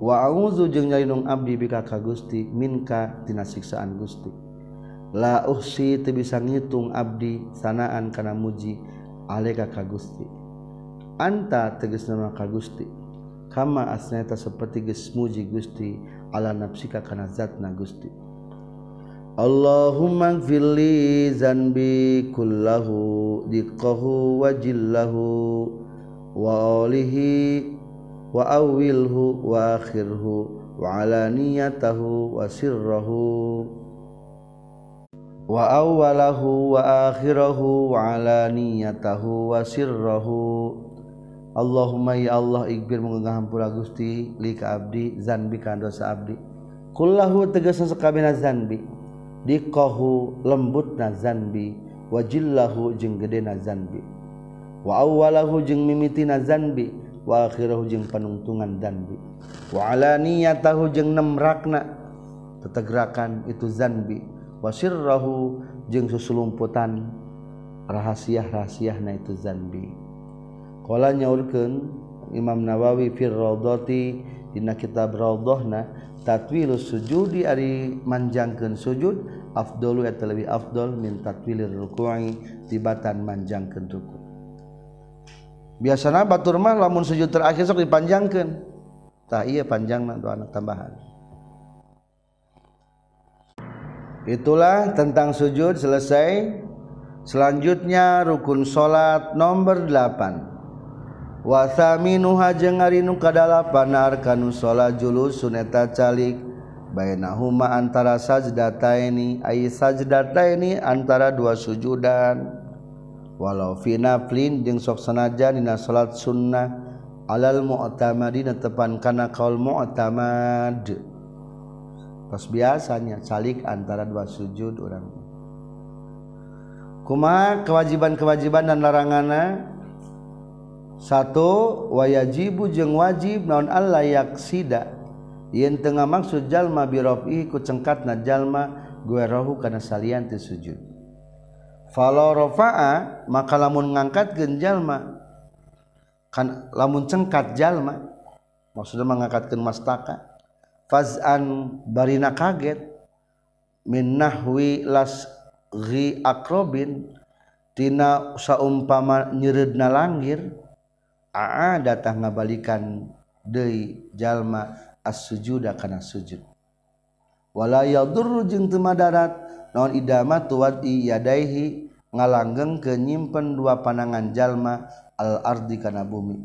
wazujungnyainung Abdi bika ka Gusti minkadina siksaan guststi la uksi te bisa ngitung Abdi sanaan kana muji aeka ka Gusti Anta teges nama ka Gusti kama asnyaeta seperti ge muji Gusti Allah napsika kana zat na Gusti Allahumangvilzanmbikullahhu dikohu wajilahuwalihi Waawwhu wahirhu wa nitahu wasirrohu wawalau waahirirohu wa nitahu wasirrohu Allah mayhi Allah Iqbir menggugahham pura guststi lika Abdi zambi kando sa Abdi Qulahu tegesa sekab na zambi dikohu lembut na zambi wajillau je geena zambi wawalahu je mimiti na zambi wakhhirjung penuntungan danmbi wa ni tahu jeng Rana tetegerakan itu zambi wasir Rahu jeng sus lumputan rahasiarahsiana itu zambikolanyaulken Imam Nawawi Firodoti Dina kitaohna tatlus suju di Ari manjang ke sujud Abdulwi Abdul minta twilir ru Kuwangi dibatan manjang kedukung biasanya Baturma laun sujud terakkisok dipanjangkantah panjang anak tambahan itulah tentang sujud selesai selanjutnya rukun salat nomor 8 wasami Nuhangnuuka panus julu Suntalikuma antara saaj data iniaj data ini antara dua suju dan dan walau finaflin jeng sok sanaja dina salat sunnah alal mu'tamadina tepan kana kaul mu'tamad pas biasanya salik antara dua sujud orang kuma kewajiban-kewajiban dan larangana satu wayajibu jeung wajib naon Allah yaksida yen tengah maksud jalma birofi ku cengkatna jalma gue rohu kana salian sujud falau rofa'a maka lamun ngangkat ma kan lamun cengkat jalma maksudnya mengangkatkan mastaka faz'an barina kaget min nahwi ghi akrobin tina saumpama nyeredna langgir aa datang ngabalikan dei jalma as-sujuda kana sujud waladurjung Ma darat non idamawadaihi ngalanggeng kenyimpen dua panangan jalma al-ardikan na buumi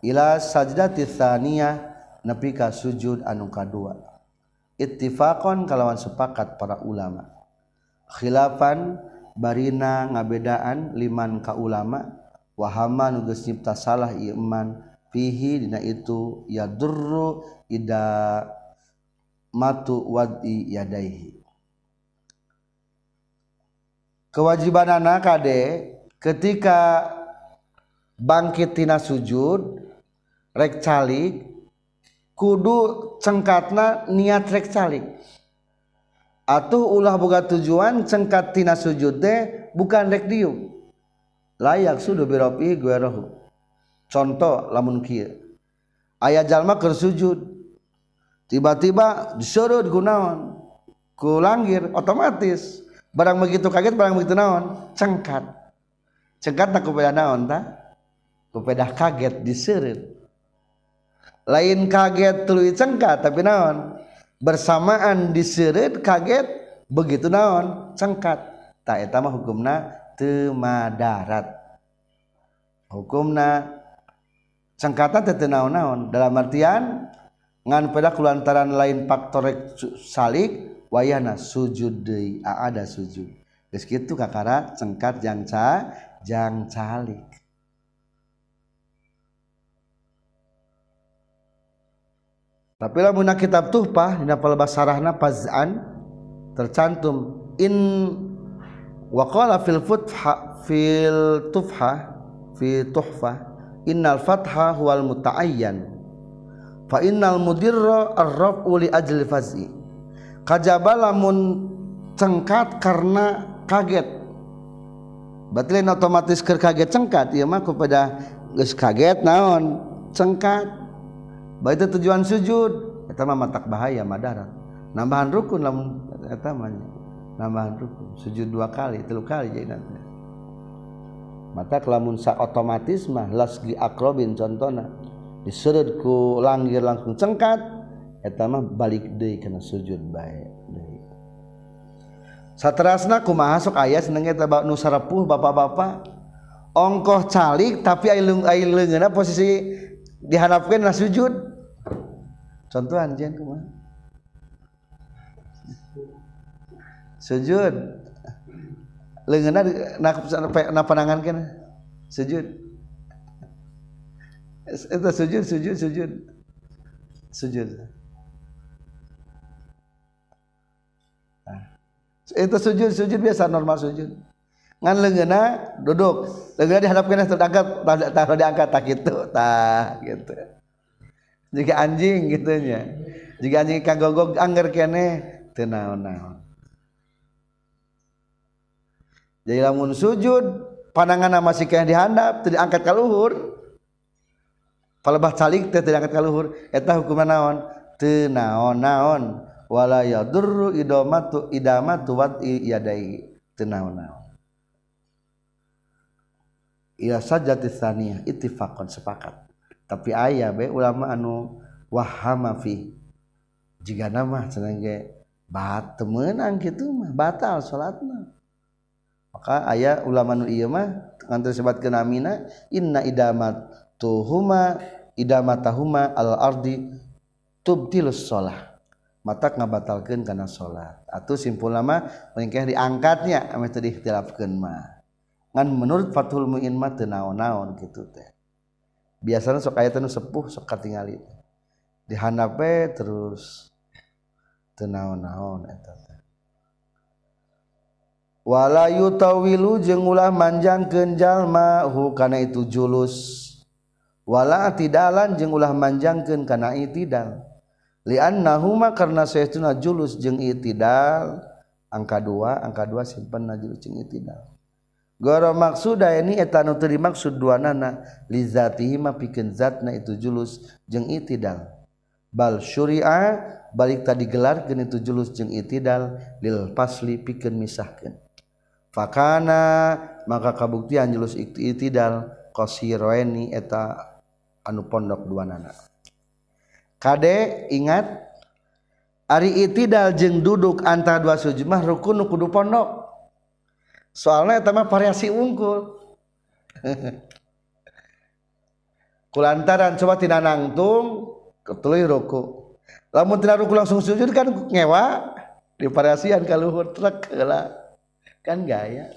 Ilasajdattitiyah nepikah sujud anuka dua ittifkon kawan sepakat para ulama Khilapan Barina ngabedaan Liman K ulama waha nuges cipta salah Iman fihidina itu yadurru Ida ma wa kewajiban anakdek ketika bangkit Tina sujud rek calik kudu cengkatna niatreklik atau ulah buka tujuan cengka Ti sujud deh bukanreku layak sud gue contoh lamun Ki ayaah jalma Kersujud di tiba-tiba disuruh gunaon ku langgir otomatis barang begitu kaget barang begitu naon cengkat cengkat tak kupeda naon ta kupeda kaget disurut lain kaget tuluy cengkat tapi naon bersamaan disurut kaget begitu naon cengkat tak etama hukumna temadarat, hukumna cengkatan teu naon-naon dalam artian ngan pedak lantaran lain faktor salik wayana sujud deui ada sujud geus kitu kakara cengkat jang ca jang calik tapi lamun kitab tuhpah dina palebas sarahna paz'an tercantum in waqala fil futha fil tufha fi tuhfa innal fathah wal mutaayyan fa innal mudirra ar-raf'u li ajli faz'i kajaba lamun cengkat karena kaget berarti lain otomatis keur kaget cengkat ieu iya mah kepada geus kaget naon cengkat baik itu tujuan sujud eta mah matak bahaya madarat nambahan rukun lamun eta mah nambahan rukun sujud dua kali tilu kali jadi nanti mata kelamun sa otomatis mah lasgi akrobin contohnya. dis sudutku langir langsung cengkat pertama balik karena sujud baikterana aku masuk ayah senengebak Nu sa pun bapak-bapak ongkoh calik tapi illing posisi diharapkanlah sujud contoh anj sejud panangan sejud Itu sujud, sujud, sujud. Sujud. Ah. Itu sujud, sujud biasa normal sujud. Ngan lengena duduk. dihadapkan dihadapkeun terangkat, taruh diangkat tak gitu, tak gitu. Jika anjing gitunya. Jika anjing kagogog angger kene teu naon-naon. Jadi lamun sujud pandangan masih kena dihadap teu diangkat kaluhur luhur, palebah calik teh tidak ka luhur eta hukuman naon teu naon-naon wala yadurru idamatu idamatu wat yadai teu naon-naon Iya saja tisaniyah ittifaqan sepakat. Tapi ayah be ulama anu wahama fi jika nama senang ge bat temenang gitu mah batal salatna. Maka ayah ulama nu ieu iya mah ngantos sebat mina inna idamat tuhuma idamatahuma al ardi tubtilus solah mata ngabatalkan karena sholat atau simpul nama melingkah diangkatnya amit tadi ikhtilafkan mah ngan menurut fatul muin mah tenau naon gitu teh biasanya sok ayat sepuh sok katingali dihanape terus tenau naon eta teh wala yutawilu jeung ulah manjangkeun jalma hu kana itu julus walaidalan jeng ulah manjangken karena itdal li Nahuma karena saya julus jeng itdal angka 2 angka dua simpan na jeng goro maksuda ini eteta nuteri maksud dua nana liza piken zatna itu julus jeng itdal bal Surria balik tadi gelar ke itu julus jeng itdal diil pasli piken misahkan fakana maka kabuktian julus iktitidal koshii eta anu pondok dua na Kdek ingat Ariti daljeng duduk antara dua sujumah rukun kudu pondok soalnya sama variasi ungkul kullantarantung kejudwa dihan kalau kan gay aya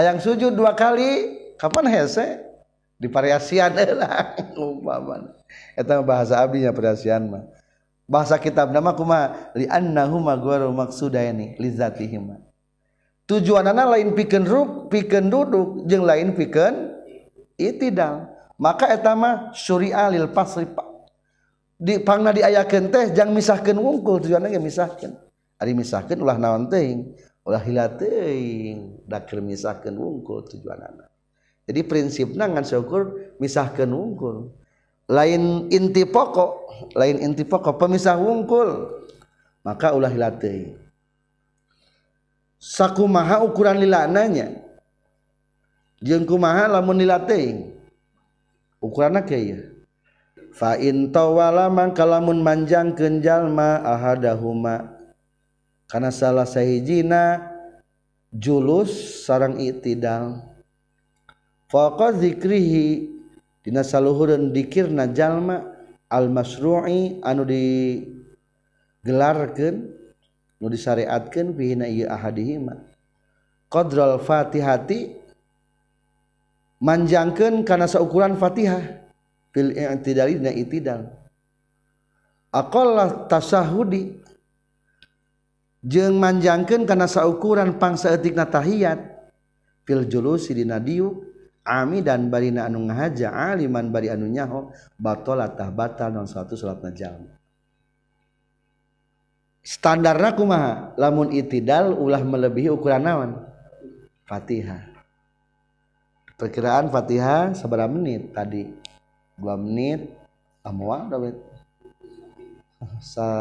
yang sujud dua kali Kapan Heze divariasi adalah bahasa Abinya perasian bahasa kitab namama sudah tujuan anak lain piken ru piken duduk jeng lain piken it maka etama Suri alil pasri Pak dipangna diayaken teh jangan misahkan ungkul tuju misahkan hari misahkan ulah na ukir mis wonungkul tujuan anak jadi prinsipnya ngan syukur misahkan wungkul lain inti pokok lain inti pokok pemisah wungkul maka ulah hilatei sakumaha ukuran lilananya jengku maha lamun lilatei Ukurannya kayak fa in tawala mangka lamun manjangkeun ma ahadahuma karena salah sahijina julus sarang itidal hi di Luhurun di Kirna Jalma Almasroi anu digelarken nu disariatatkan Fatihhati manjangken karena seukuran Fatihah pilih alah tasadi jeng manjangken karena sahukuran pangsatiknatahiyatpil julu si didi Ami dan barina anu ngahaja aliman bari anu nyaho tah batal non suatu salat najam standarna kumaha lamun itidal ulah melebihi ukuran naon Fatihah perkiraan Fatihah seberapa menit tadi dua menit amual ah, dapat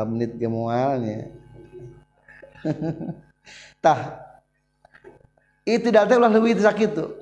menit menit gemualnya tah itidal teh ulah leuwih sakitu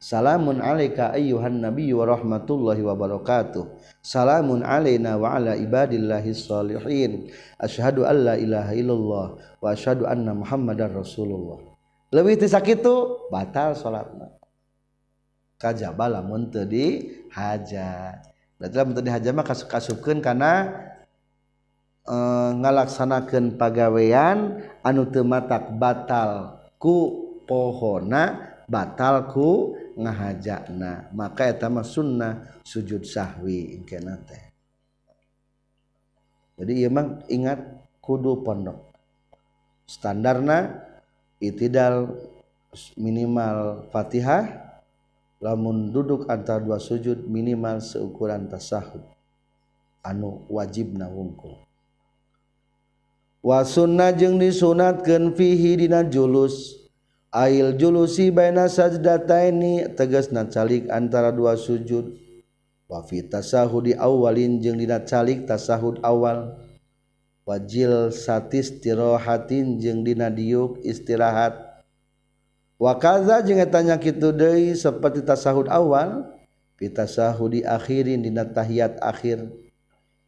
Salmunhan nabi warohmatullahi wabarakatuh Salmun a waladillahilirin asyduilahallah was an Muhammad Rasulullah lebih tidak itu batal salat kaj haja hajama kas karena e, ngalaksanakan pagawean anu tematatak batal ku pohona batalku ngahajakna maka ta sunnah sujud sahahwi jadi emang ingat kudu pondok standarna itidal minimal Fatihah lamun duduk an antara dua sujud minimal seukuran tasahud anu wajib naungku wasuna jeng disunatkenfihidina julus, ail julusi baina sajdataini tegas calik antara dua sujud wa fi tasahudi awalin jeung dina calik tasahud awal wajil satis tirohatin jeung dina diuk istirahat wa kaza jeung tanya kitu deui seperti tasahud awal fi tasahudi akhirin dina tahiyat akhir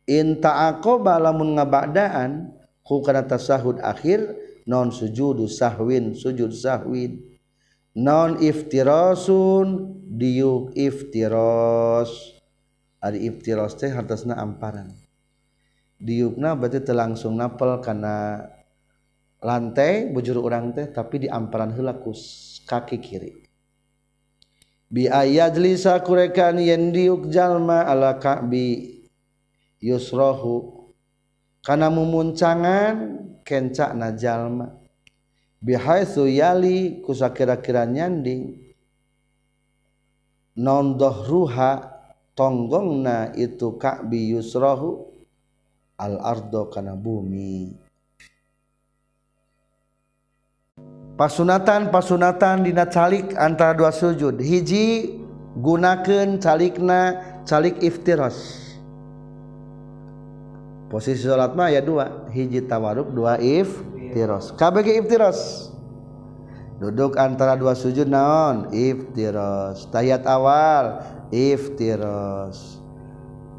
in ta'aqaba lamun ngabadaan ku kana tasahud akhir non sujud sahwin sujud sahwin non ifiroun di if if di langsung napel karena lantai berjuru orang teh tapi diamparan helakus kaki kiri biaya jelisah kurekan yen diuk Jalma aaka yusrohu karena mumuncangan kencak najjallma biha yali kusa kira-kira nyandi nondoh ruha tonggongna itu Kak bi Yuusrohu al-ardo karena bumi Hai pasunatan- pasunatan din calik antara dua sujud hiji gunakan calikna calik ifiras posisi salat mah ya dua hiji tawaruk dua if tiros KBG tiros duduk antara dua sujud naon if tiros tayat awal if tiros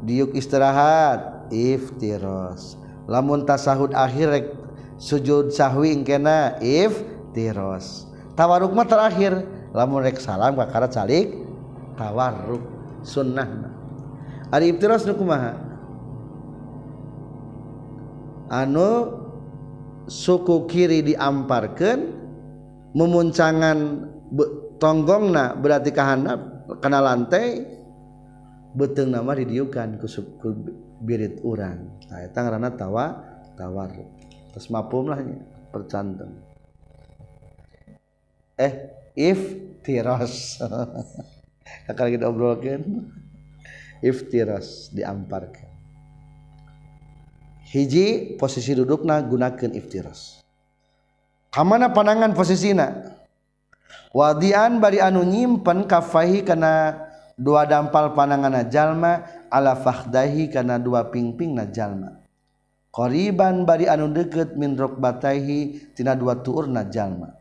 diuk istirahat if tiros lamun tasahud akhir sujud sahwi if tiros tawaruk mah terakhir lamun rek salam kakarat salik tawaruk sunnah ari iftiros nu kumaha anu suku kiri diamparkan memuncangan tonggong nah berarti kehanaan kena lantai bete nama didiukan ke sukur birit uran Tangerana tawa tawarmamlahnya percantong eh if kita broken if diamparkan posisi duduk na gun if mana panangan posisi na wadian bari anu nyimpen kavahi karena dua dampal panangan najallma alaahdahi karena dua ping-ping na Jalma koriban bari anu dekat mindrok batahitina dua turnalma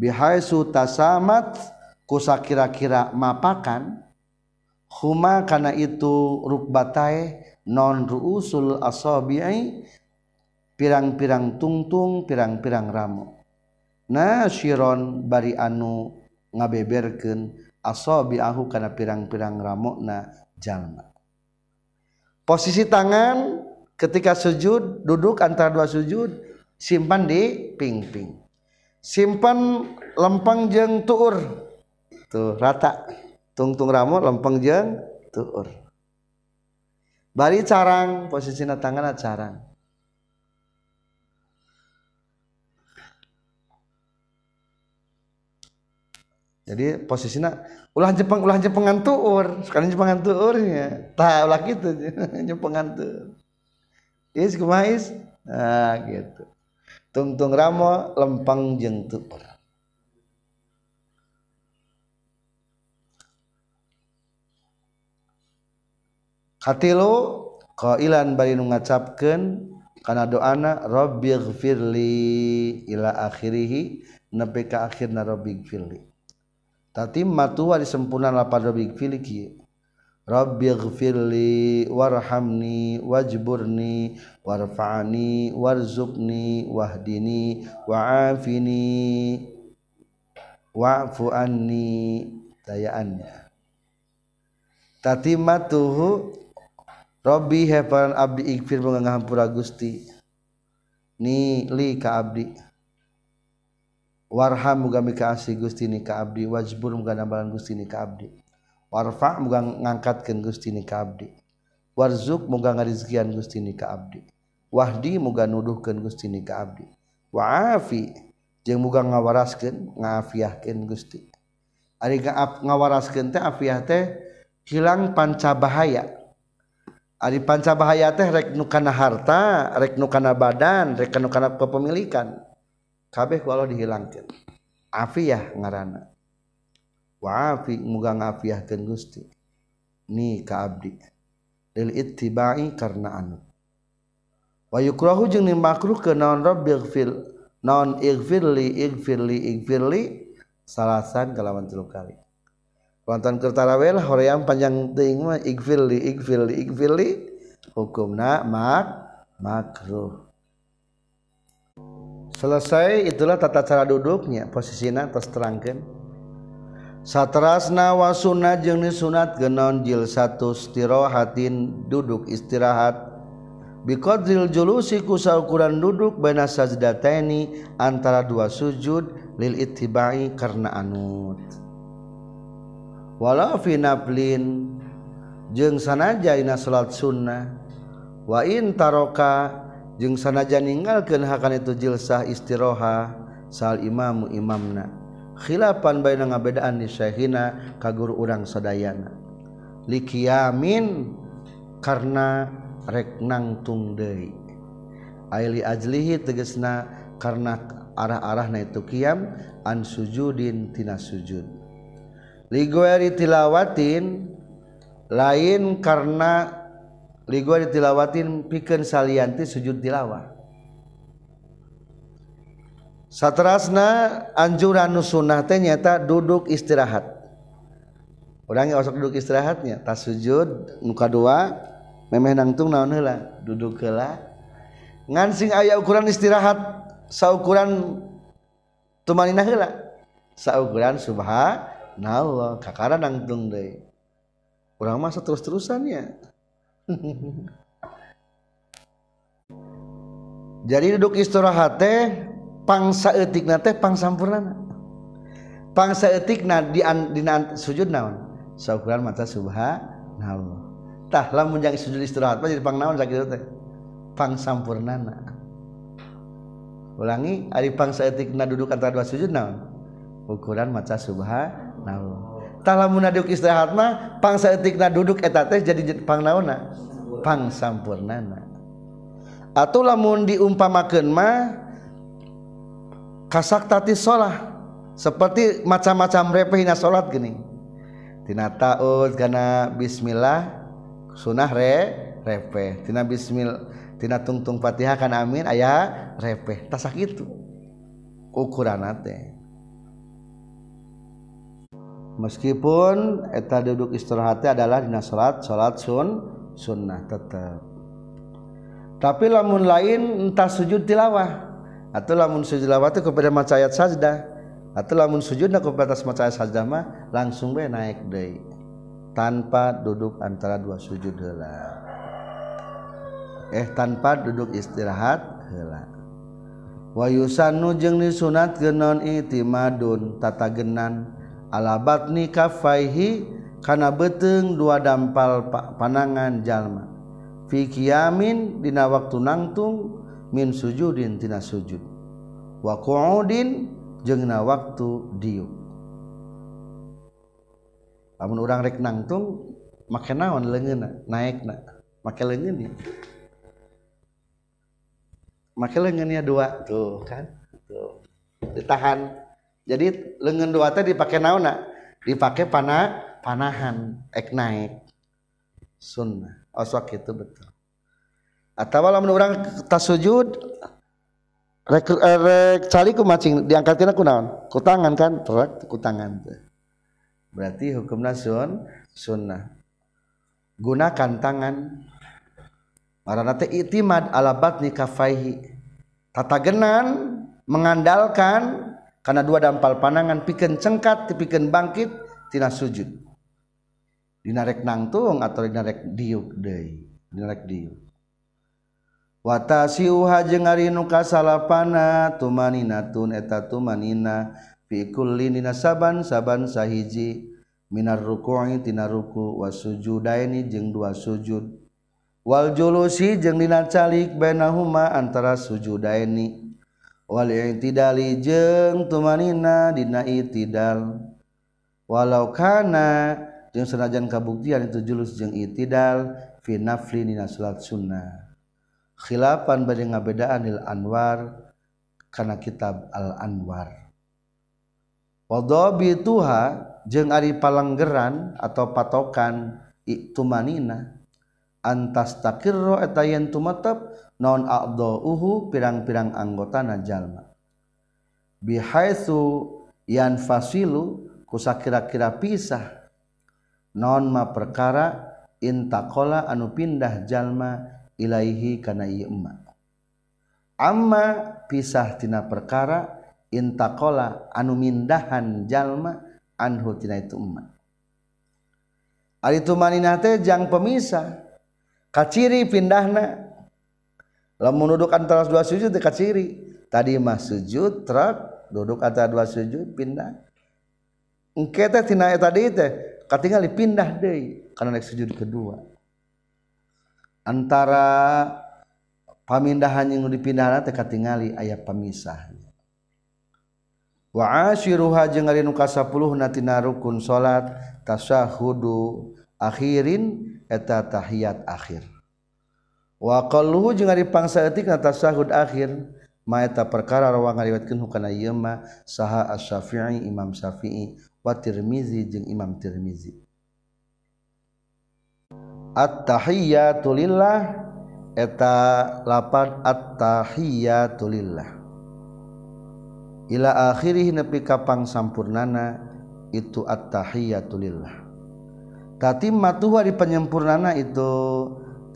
bihaamat kusa kira-kira mapakan huma karena ituruk batae, non ruusul asabi'i pirang-pirang tungtung pirang-pirang ramo nasyiron bari anu ngabeberkeun asabi'ahu kana pirang-pirang ramona jalma posisi tangan ketika sujud duduk antara dua sujud simpan di pingping simpan lempeng jeng tuur tuh rata tungtung ramo lempeng jeng tuur bari carang posisi na tangan carang jadi posisi na ulah jepang ulah jepengan tuur sekarang jepengan tuurnya tak ulah gitu jepang tuur is kumais nah gitu tungtung ramo lempang jeng tuur hati lo kauilan baru ngacapkan karena doana Rob Fily la akhirihi nepek akhirnyarobi Fily ta tua diseempmpuan lapak lebih Fi Rob Fily warhamni wajburni warfaani warzuniwahdini wafin wafuani dayaannya Hai ta tuh Rob he Abdifirpur Gusti nidi warha mugakasih Gusti wabur warfa mugang ngangkatken Gusti warzu mugang rizki Gusti ni Abdi Wah muga uh Gusti wafigang ngawaasken ngafiah guststi ngawaaskenfia hilang pancabahaya Ari panca bahaya teh rek kana harta, rek kana badan, rek kana kepemilikan. Kabeh ku Allah dihilangkeun. Afiyah ngaranna. Wa afi muga ngafiyahkeun Gusti. Ni ka abdi. Lil ittiba'i karena anu. Wa yukrahu jeung makruh ke naon rabbighfir naon ighfirli ighfirli ighfirli salasan kalawan tilu kali. kon Kertara panjangruh selesai itulah tata cara duduknya posisi na atas terangkan satrasnawauna jenisunat geno jil satu tirohatin duduk istirahatil julusi kusa ukuran duduk bei antara dua sujud Liili karena anuutan lin jeung sana Jaina salat sunnah wain taroka jeung sana jaingal kenhakan itu jilsah istiroha sal imamamuimaamna Khilapan baigabebedaan di Syaihina kagur urang sedayanalikiamin karena reknang tung Dei Aili lihi tegesna karena arah-arah na itu kiam ansujuddintina sujud tilawwatin lain karena ligu tilawwatin pi salanti sujud dilawa satterasna anjuran nu sunnah ternyata duduk istirahat kurangnya duduk istirahatnya tak sujud muka 2 duduk nganing aya ukuran istirahat sahukuranukuran Subha u masa terus-terusannya jadi duduk istirahat pangsa etik pangna pangsa etik sujud naukuran mata subhatah istirapang ulangi pangsa etikna duduk antara dua sujud naon ukuran mata subaha punya istirapang duduk jadipangnana Atlahmun di umpamamah kasak tadi shalah seperti macam-macam refeh na salat genitina ta bismillah sunnahreh bismiltinatungtungpati akan amin ayaah refh tasa itu ukurannate meskipun eta duduk istirahati adalah dina salat salat Sun sunnah tetap tapi lamun lain entah sujud tilawah atau lamun Sulawati kepada macayaatsajda atau lamun sujud kepada atas macaat sajamah langsung naik Day tanpa duduk antara dua sujud Eh tanpa duduk istirahat hela Wahusan nujeng sunat genon itdun tata genan dan batni kafaihi kana beteng dua dampal panangan jalma fi qiyamin dina waktu nangtung min sujudin tina sujud wa qu'udin jeung na waktu diuk lamun urang rek nangtung make naon leungeunna naekna make leungeun make leungeunnya dua tuh kan tuh ditahan jadi lengan dua teh dipakai naona dipakai panah panahan ek naik sunnah oswak itu betul atau kalau menurut orang tas sujud rek, eh, rek cari ku macing diangkatina ku naon ku tangan kan terak ku tangan berarti hukum nasun sunnah gunakan tangan marana teh itimad ala batni kafaihi genan mengandalkan karena dua dampal panangan piken cengkat tipiken bangkit tina sujud dinarek nangtung atau dinarek diuk deui dinarek rek diuk watasiuha jeung ari nu kasalapana tumaninatun eta tumanina fi kulli dina saban saban sahiji minar ruku'i tina ruku wasujudaini jeung dua sujud wal julusi jeung dina calik bainahuma antara sujudaini jengmaninadinadal walaukana jeng senajan kabukdian itu julus jeng itiddal finflinalat Khilapan badjengabedaan di Anwarkana kitab Al-Anwar wadobi ituha jeng Ari Panggeran atau patokan itumanina Ananta takkirroeta yen tumep, non Abdul uhu pirang-pirang anggotana jalma biha yang fa kusa kira-kira pisah nonma perkara intakola anu pindah jalma Iaihi karena ama pisah tina perkara intakola anu mindhan jalma anutina itu itu pemisah kaciri pindahna menudukkan antara dua sujudkat ciri tadimahjud duduk antara duajud pindah karena antara pemindahan yang dipindah tinggalali ayat pemisah 10 salat tasahu ahirinetatahiyat akhir qalluhu jeung ari pangsaeutik na tasahud akhir maeta perkara rawang ngariwayatkeun hukana ieu mah saha Asy-Syafi'i Imam Syafi'i wa Tirmizi jeung Imam Tirmizi At-tahiyatu lillah eta lapan at-tahiyatu lillah ila akhirih nepi ka pangsampurnana itu at-tahiyatu lillah tatimmatu ari penyempurnana itu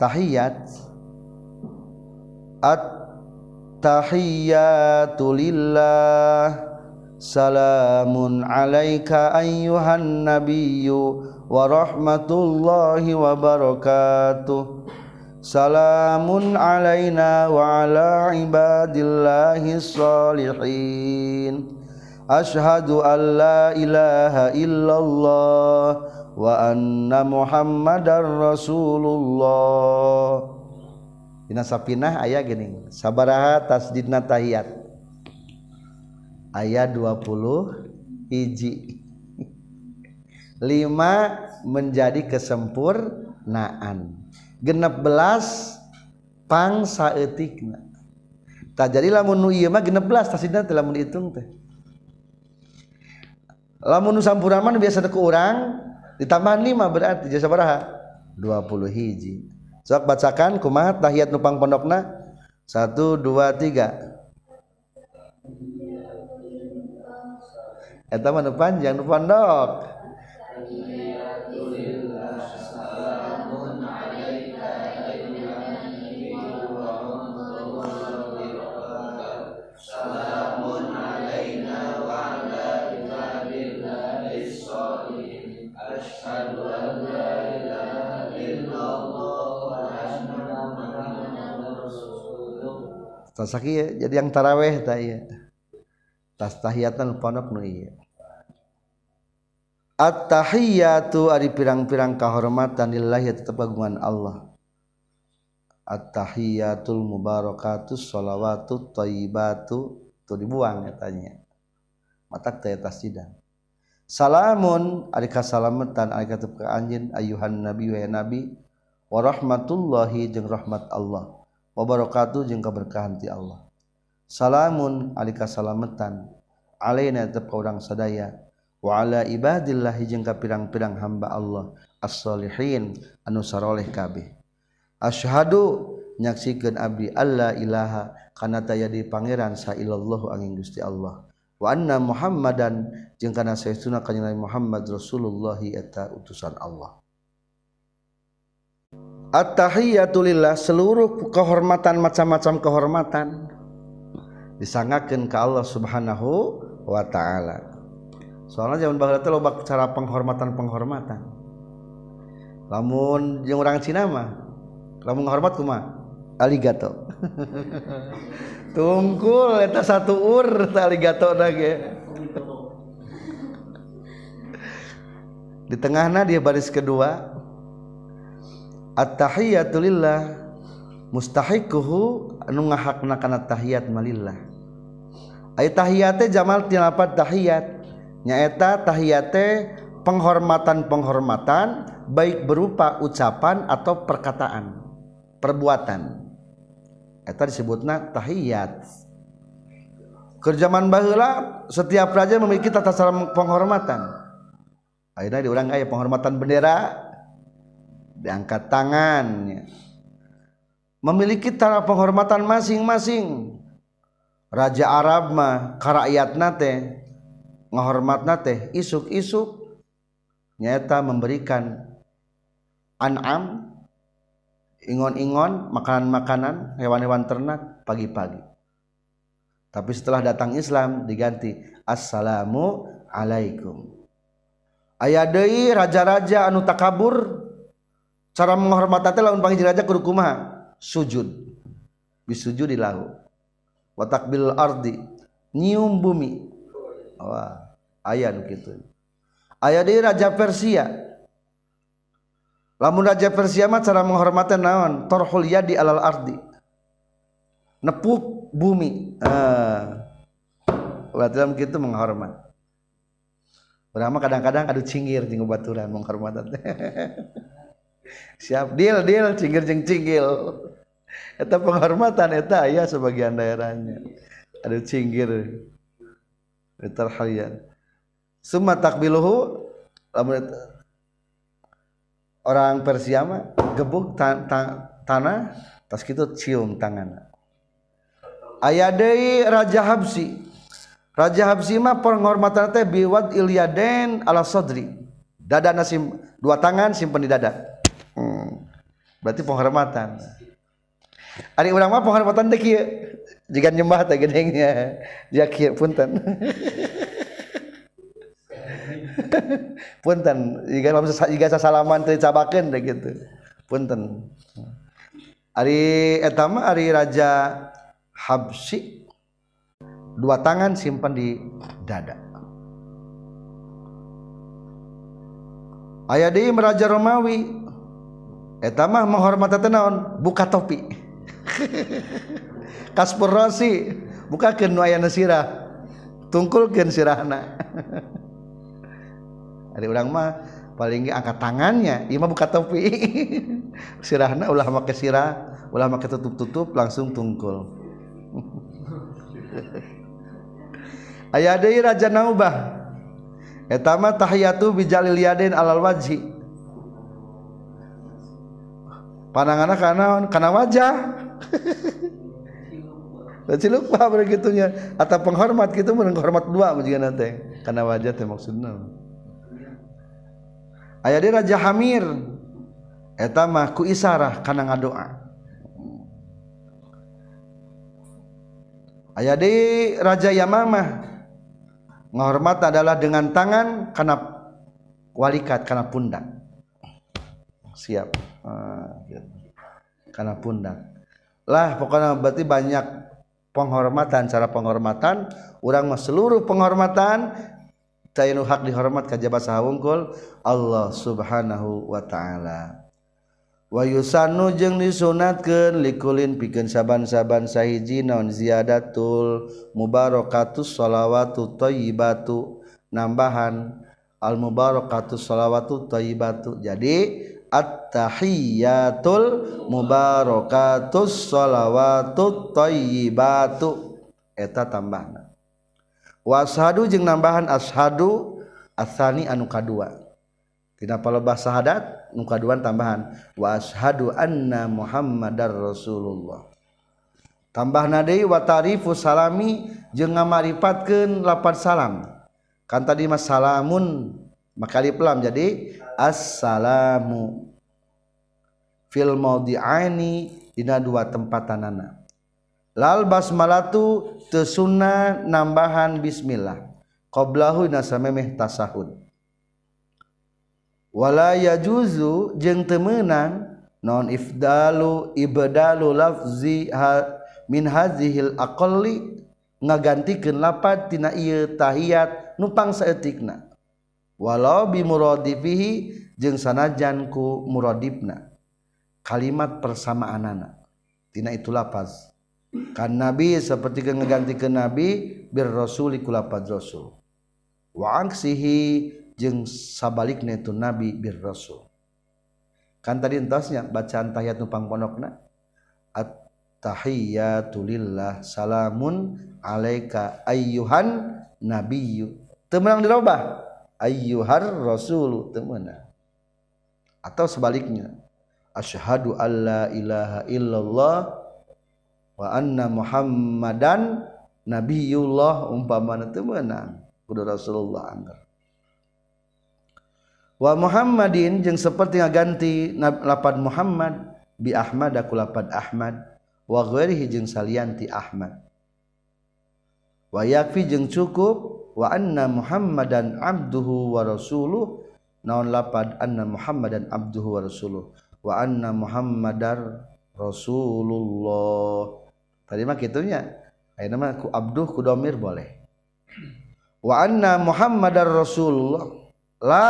tahiyat Ad tahiyatulilla Salmun alayika ay yuhan na biyu waromatullohi wabarokaatu Salammun alay na waala ibaillahi soliin Ashhadu Allah ilaha ill Allah Waanna mu Muhammad dar rasulullah. sappinh aya saaba tasd ayat 20 hiji 5 menjadi kesempur naan genep be pangsa etikna tak jadi la lamunsuraman biasa orang ditambah 5 berartiha 20 hiji bacakan kuma tahiyaat numpang pondok nah 123eta men depan jangan lupa okk tas sakit ya. jadi yang taraweh tak iya tas tahiyatan pondok nu iya At-tahiyatu ari pirang-pirang kahormatan ya tetap kagungan Allah. At-tahiyatul mubarakatu sholawatu thayyibatu tu dibuang katanya. Ya, Matak teh tasdidan. Salamun ari kasalametan ari katep ka anjeun ayuhan nabi wa nabi wa rahmatullahi jeung rahmat Allah. obarakattu jengka berkahenti Allah Salmun Alilika salatan a tedangaya wala ibadillahi jengka pidang- peang hamba Allah as anu saroleh kaih asyhadu nyasikan Abi Allah ilaha kanata di pangeran sa illallahu aning gusti Allah wana mu Muhammaddan jeng kana seunaai Muhammad Rasulullahi ta utusan Allah Chi Attahhitullah seluruh kehormatan macam-macam kehormatan disangaken ka Allah subhanahu Wa Ta'alaal banget cara penghormatan- penghormatan lamun orang Cma la menghormat Aligato tungkul satu di tengahnya dia baris kedua yang at-tahiyatu Mustahikuhu mustahiquhu anu kana tahiyat malillah Ayat tahiyate jamal tilapat tahiyat nyaeta tahiyate penghormatan-penghormatan baik berupa ucapan atau perkataan perbuatan eta disebutna tahiyat kerjaman bahula setiap raja memiliki tata cara penghormatan akhirnya diulang kaya penghormatan bendera diangkat tangannya memiliki tanah penghormatan masing-masing Raja Arab mah karakyat nate menghormat nate isuk-isuk nyata memberikan an'am ingon-ingon makanan-makanan hewan-hewan ternak pagi-pagi tapi setelah datang Islam diganti assalamu alaikum ayah deui raja-raja anu takabur cara menghormati lawan panggil jenazah kudu kumaha sujud bisujud lahu wa takbil ardi nyium bumi wah aya nu kitu aya raja Persia lamun raja Persia mah cara menghormati naon torhul yadi alal ardi nepuk bumi ah berarti dalam kitu menghormat Berama kadang-kadang adu cingir di baturan menghormatan siap deal deal cingir jeng cingil eta penghormatan itu ayah sebagian daerahnya ada cingir itu halian semua takbiluhu orang Persia mah gebuk tan tan tanah tas kita cium tangan Ayah Raja Habsi Raja Habsi mah penghormatan teh biwat ilyaden ala sodri dada nasim dua tangan simpen di dada hmm. berarti penghormatan Ari urang mah penghormatan teh kieu. Jigan nyembah teh nya. Dia kieu punten. punten, jigan jika sasalaman teh cabakeun teh kitu. Punten. Ari etama mah ari raja Habsi dua tangan simpan di dada. Ayah di raja Romawi qmah mohor tenaon buka topi kasi bukarah tungkul sirahna ada ulama paling di angkat tangannya Ima buka topi sirahna ulama ke sirah ulama ke tutup-tuup langsung tungkul aya Raja naubahtahjalyadin alal- wajib pandangan karena karena wajah Laci lupa begitunya atau penghormat gitu menghormat dua juga nanti karena wajah teh maksudnya. Ayah dia Raja Hamir eta mah ku isarah karena ngadoa. Ayah di Raja Yamamah menghormat adalah dengan tangan karena walikat karena pundak. siap ah, karena punda lahpokok berarti banyak penghormatan secara penghormatan u seluruh penghormatan cairha dihormat kajjabat sahunggul Allah Subhanahu Wa ta'ala wayusan nu jeng disunatken liikulin piken saabansaaban sajinun ziadatul mubarokatus sholawatu toyi Batu nambahan almubarookaus sholawatu toyi Batu jadi tahyatul mubarokatussholawat toiueta tambahan washahu jeung nambahan ashadu asani anuka dua Ken lo bahasa haddad muka 2an tambahan washadu anna Muhammaddar Rasulullah tambah nawatarifus salami je ngamaripat kepan salam kan tadi masalah makapelam jadi assalamu film mau diani Dina dua tempat tanana Lal bas Malatutesunanah nambahan bismillah qblahu tasawala juzu jeng temenan non ifdalu ibadalu lazi hazihil a ngagantikenapatinatahat numpangtikna walaubi murohi jeng sana Janku murodibna kalimat persamaan anak tina itu lapas kan nabi seperti ngeganti ke nabi bir rasuli iku lafaz rasul wa angsihi jeng sabalik itu nabi bir rasul kan tadi entasnya bacaan tahiyat numpang ponokna. at tahiyatu lillah salamun alaika ayyuhan nabiyyu temenang dirobah ayyuhar Rasul temenang atau sebaliknya asyhadu alla ilaha illallah wa anna muhammadan nabiyullah umpama teu meunang kudu Rasulullah anggar wa Muhammadin jeung seperti ngaganti lapan Muhammad bi Ahmad aku lapan Ahmad wa ghairihi jeung salianti Ahmad wa yakfi jeung cukup wa anna Muhammadan abduhu wa rasuluh naon lapan anna Muhammadan abduhu wa rasuluh wa anna muhammadar rasulullah tadi mah kitunya ayo nama ku abduh ku domir boleh wa anna muhammadar rasulullah la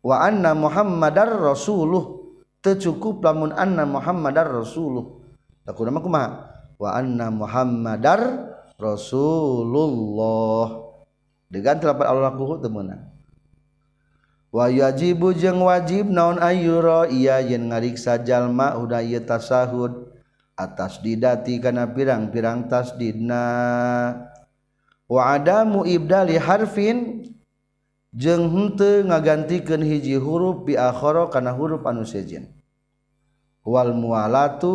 wa anna muhammadar rasuluh tecukup lamun anna muhammadar rasuluh nama nama mah maha wa anna muhammadar rasulullah dengan telapat Allah kuhu temenang wajibu jeungng wajib naon ayuro ia yangen ngariksa jalma udah tasa sahud atas didati karena pirang-pirarang tas dinah waada muibdali harfin jeng ngagantikan hiji huruf pikhoro karena huruf anujenwalmutu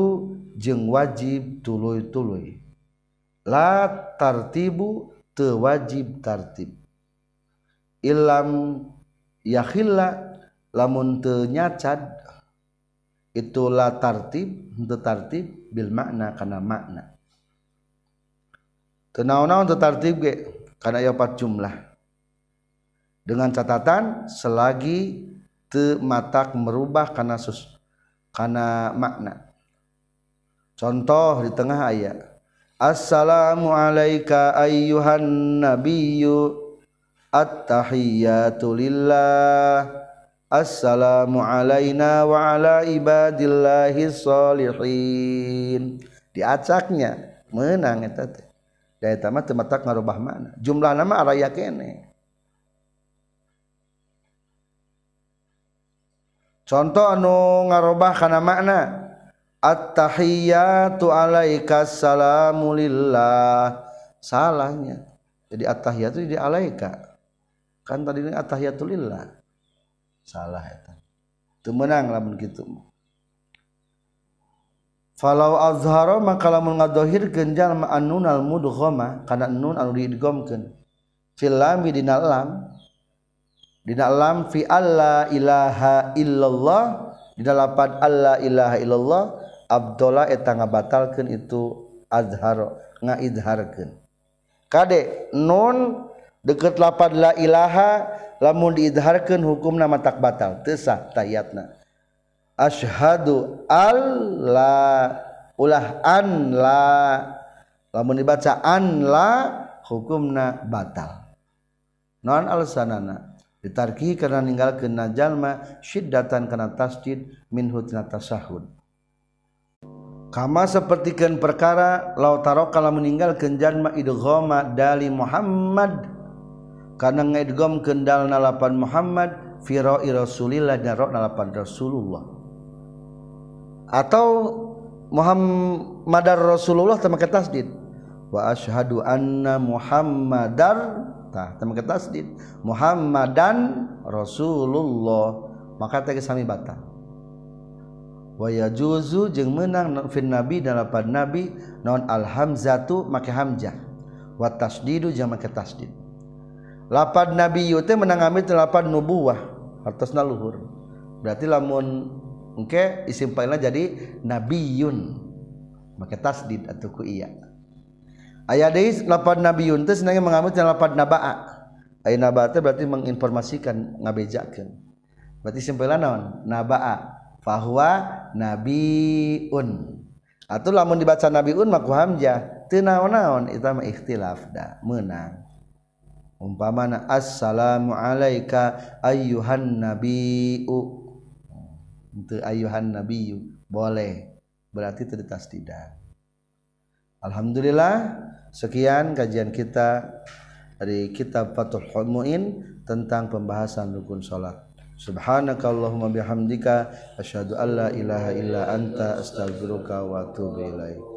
jeng wajib tulu tulu la tartibu the wajib tartib ilam yakhilla lamun teu nyacad itu la tartib teu tartib bil makna kana makna teu naon-naon teu tartib ge kana opat jumlah dengan catatan selagi teu matak merubah kana sus kana makna contoh di tengah ayat assalamu alayka ayyuhan nabiyyu At-tahiyyatu lillah Assalamu alaina wa ala ibadillahi sholihin. Diacaknya menang eta teh. Da eta mah teu matak ngarubah mana. Jumlah nama araya kene. Contoh anu ngarubah kana makna At-tahiyyatu alaika salamu lillah. Salahnya. Jadi at-tahiyyatu jadi alaika kan tadi ini atahiyatulillah salah ya itu teu meunang lamun kitu falau azhara maka lamun genjal jalma annunal mudhoma karena nun anu diidghamkeun Filami dinalam dinalam fi alla ilaha illallah dinalapad lapad alla ilaha illallah abdullah eta ngabatalkeun itu azhara ngaidharkeun kade nun deket lapan la ilaha lamun diidharkan hukum nama tak batal tesah tayatna ashadu alla ulah an la lamun dibaca an la hukumna batal non alsanana ditarki karena ninggal kena najalma syiddatan karena tasjid minhut hutna tasahud kama sepertikan perkara lau tarok kalau meninggalkan jalma idghama dali Muhammad karena ngedgom kendal nalapan Muhammad firo Rasulillah dan roh nalapan Rasulullah atau Muhammadar Rasulullah tema tasdid wa ashadu anna Muhammadar tah tema tasdid Muhammadan Rasulullah maka teh sami batal waya juzu jeung menang fin nabi dalapan nabi non alhamzatu hamzatu make hamzah wa tasdidu jama make tasdid Lapan nabi yute menang ambil lapan nubuah atas Naluhur, berarti lamun oke, okay, isim fa'ilna jadi nabiyun maka tasdid atau ku iya ayat deui lapan nabi Yunte senangnya mengambil lapan nabaa ayat nabaa berarti menginformasikan ngabejakan berarti isim fa'ilna naon nabaa fahuwa nabiun atau lamun dibaca nabiun Yun tenaon naon itu mah ikhtilaf menang. menang umpamana assalamu alayka ayyuhan nabiu untuk ayyuhan nabiu boleh berarti terditas tidak Alhamdulillah sekian kajian kita dari kitab Fathul Muin tentang pembahasan rukun salat Subhanakallahumma bihamdika asyhadu alla ilaha illa anta astaghfiruka wa atubu ilaik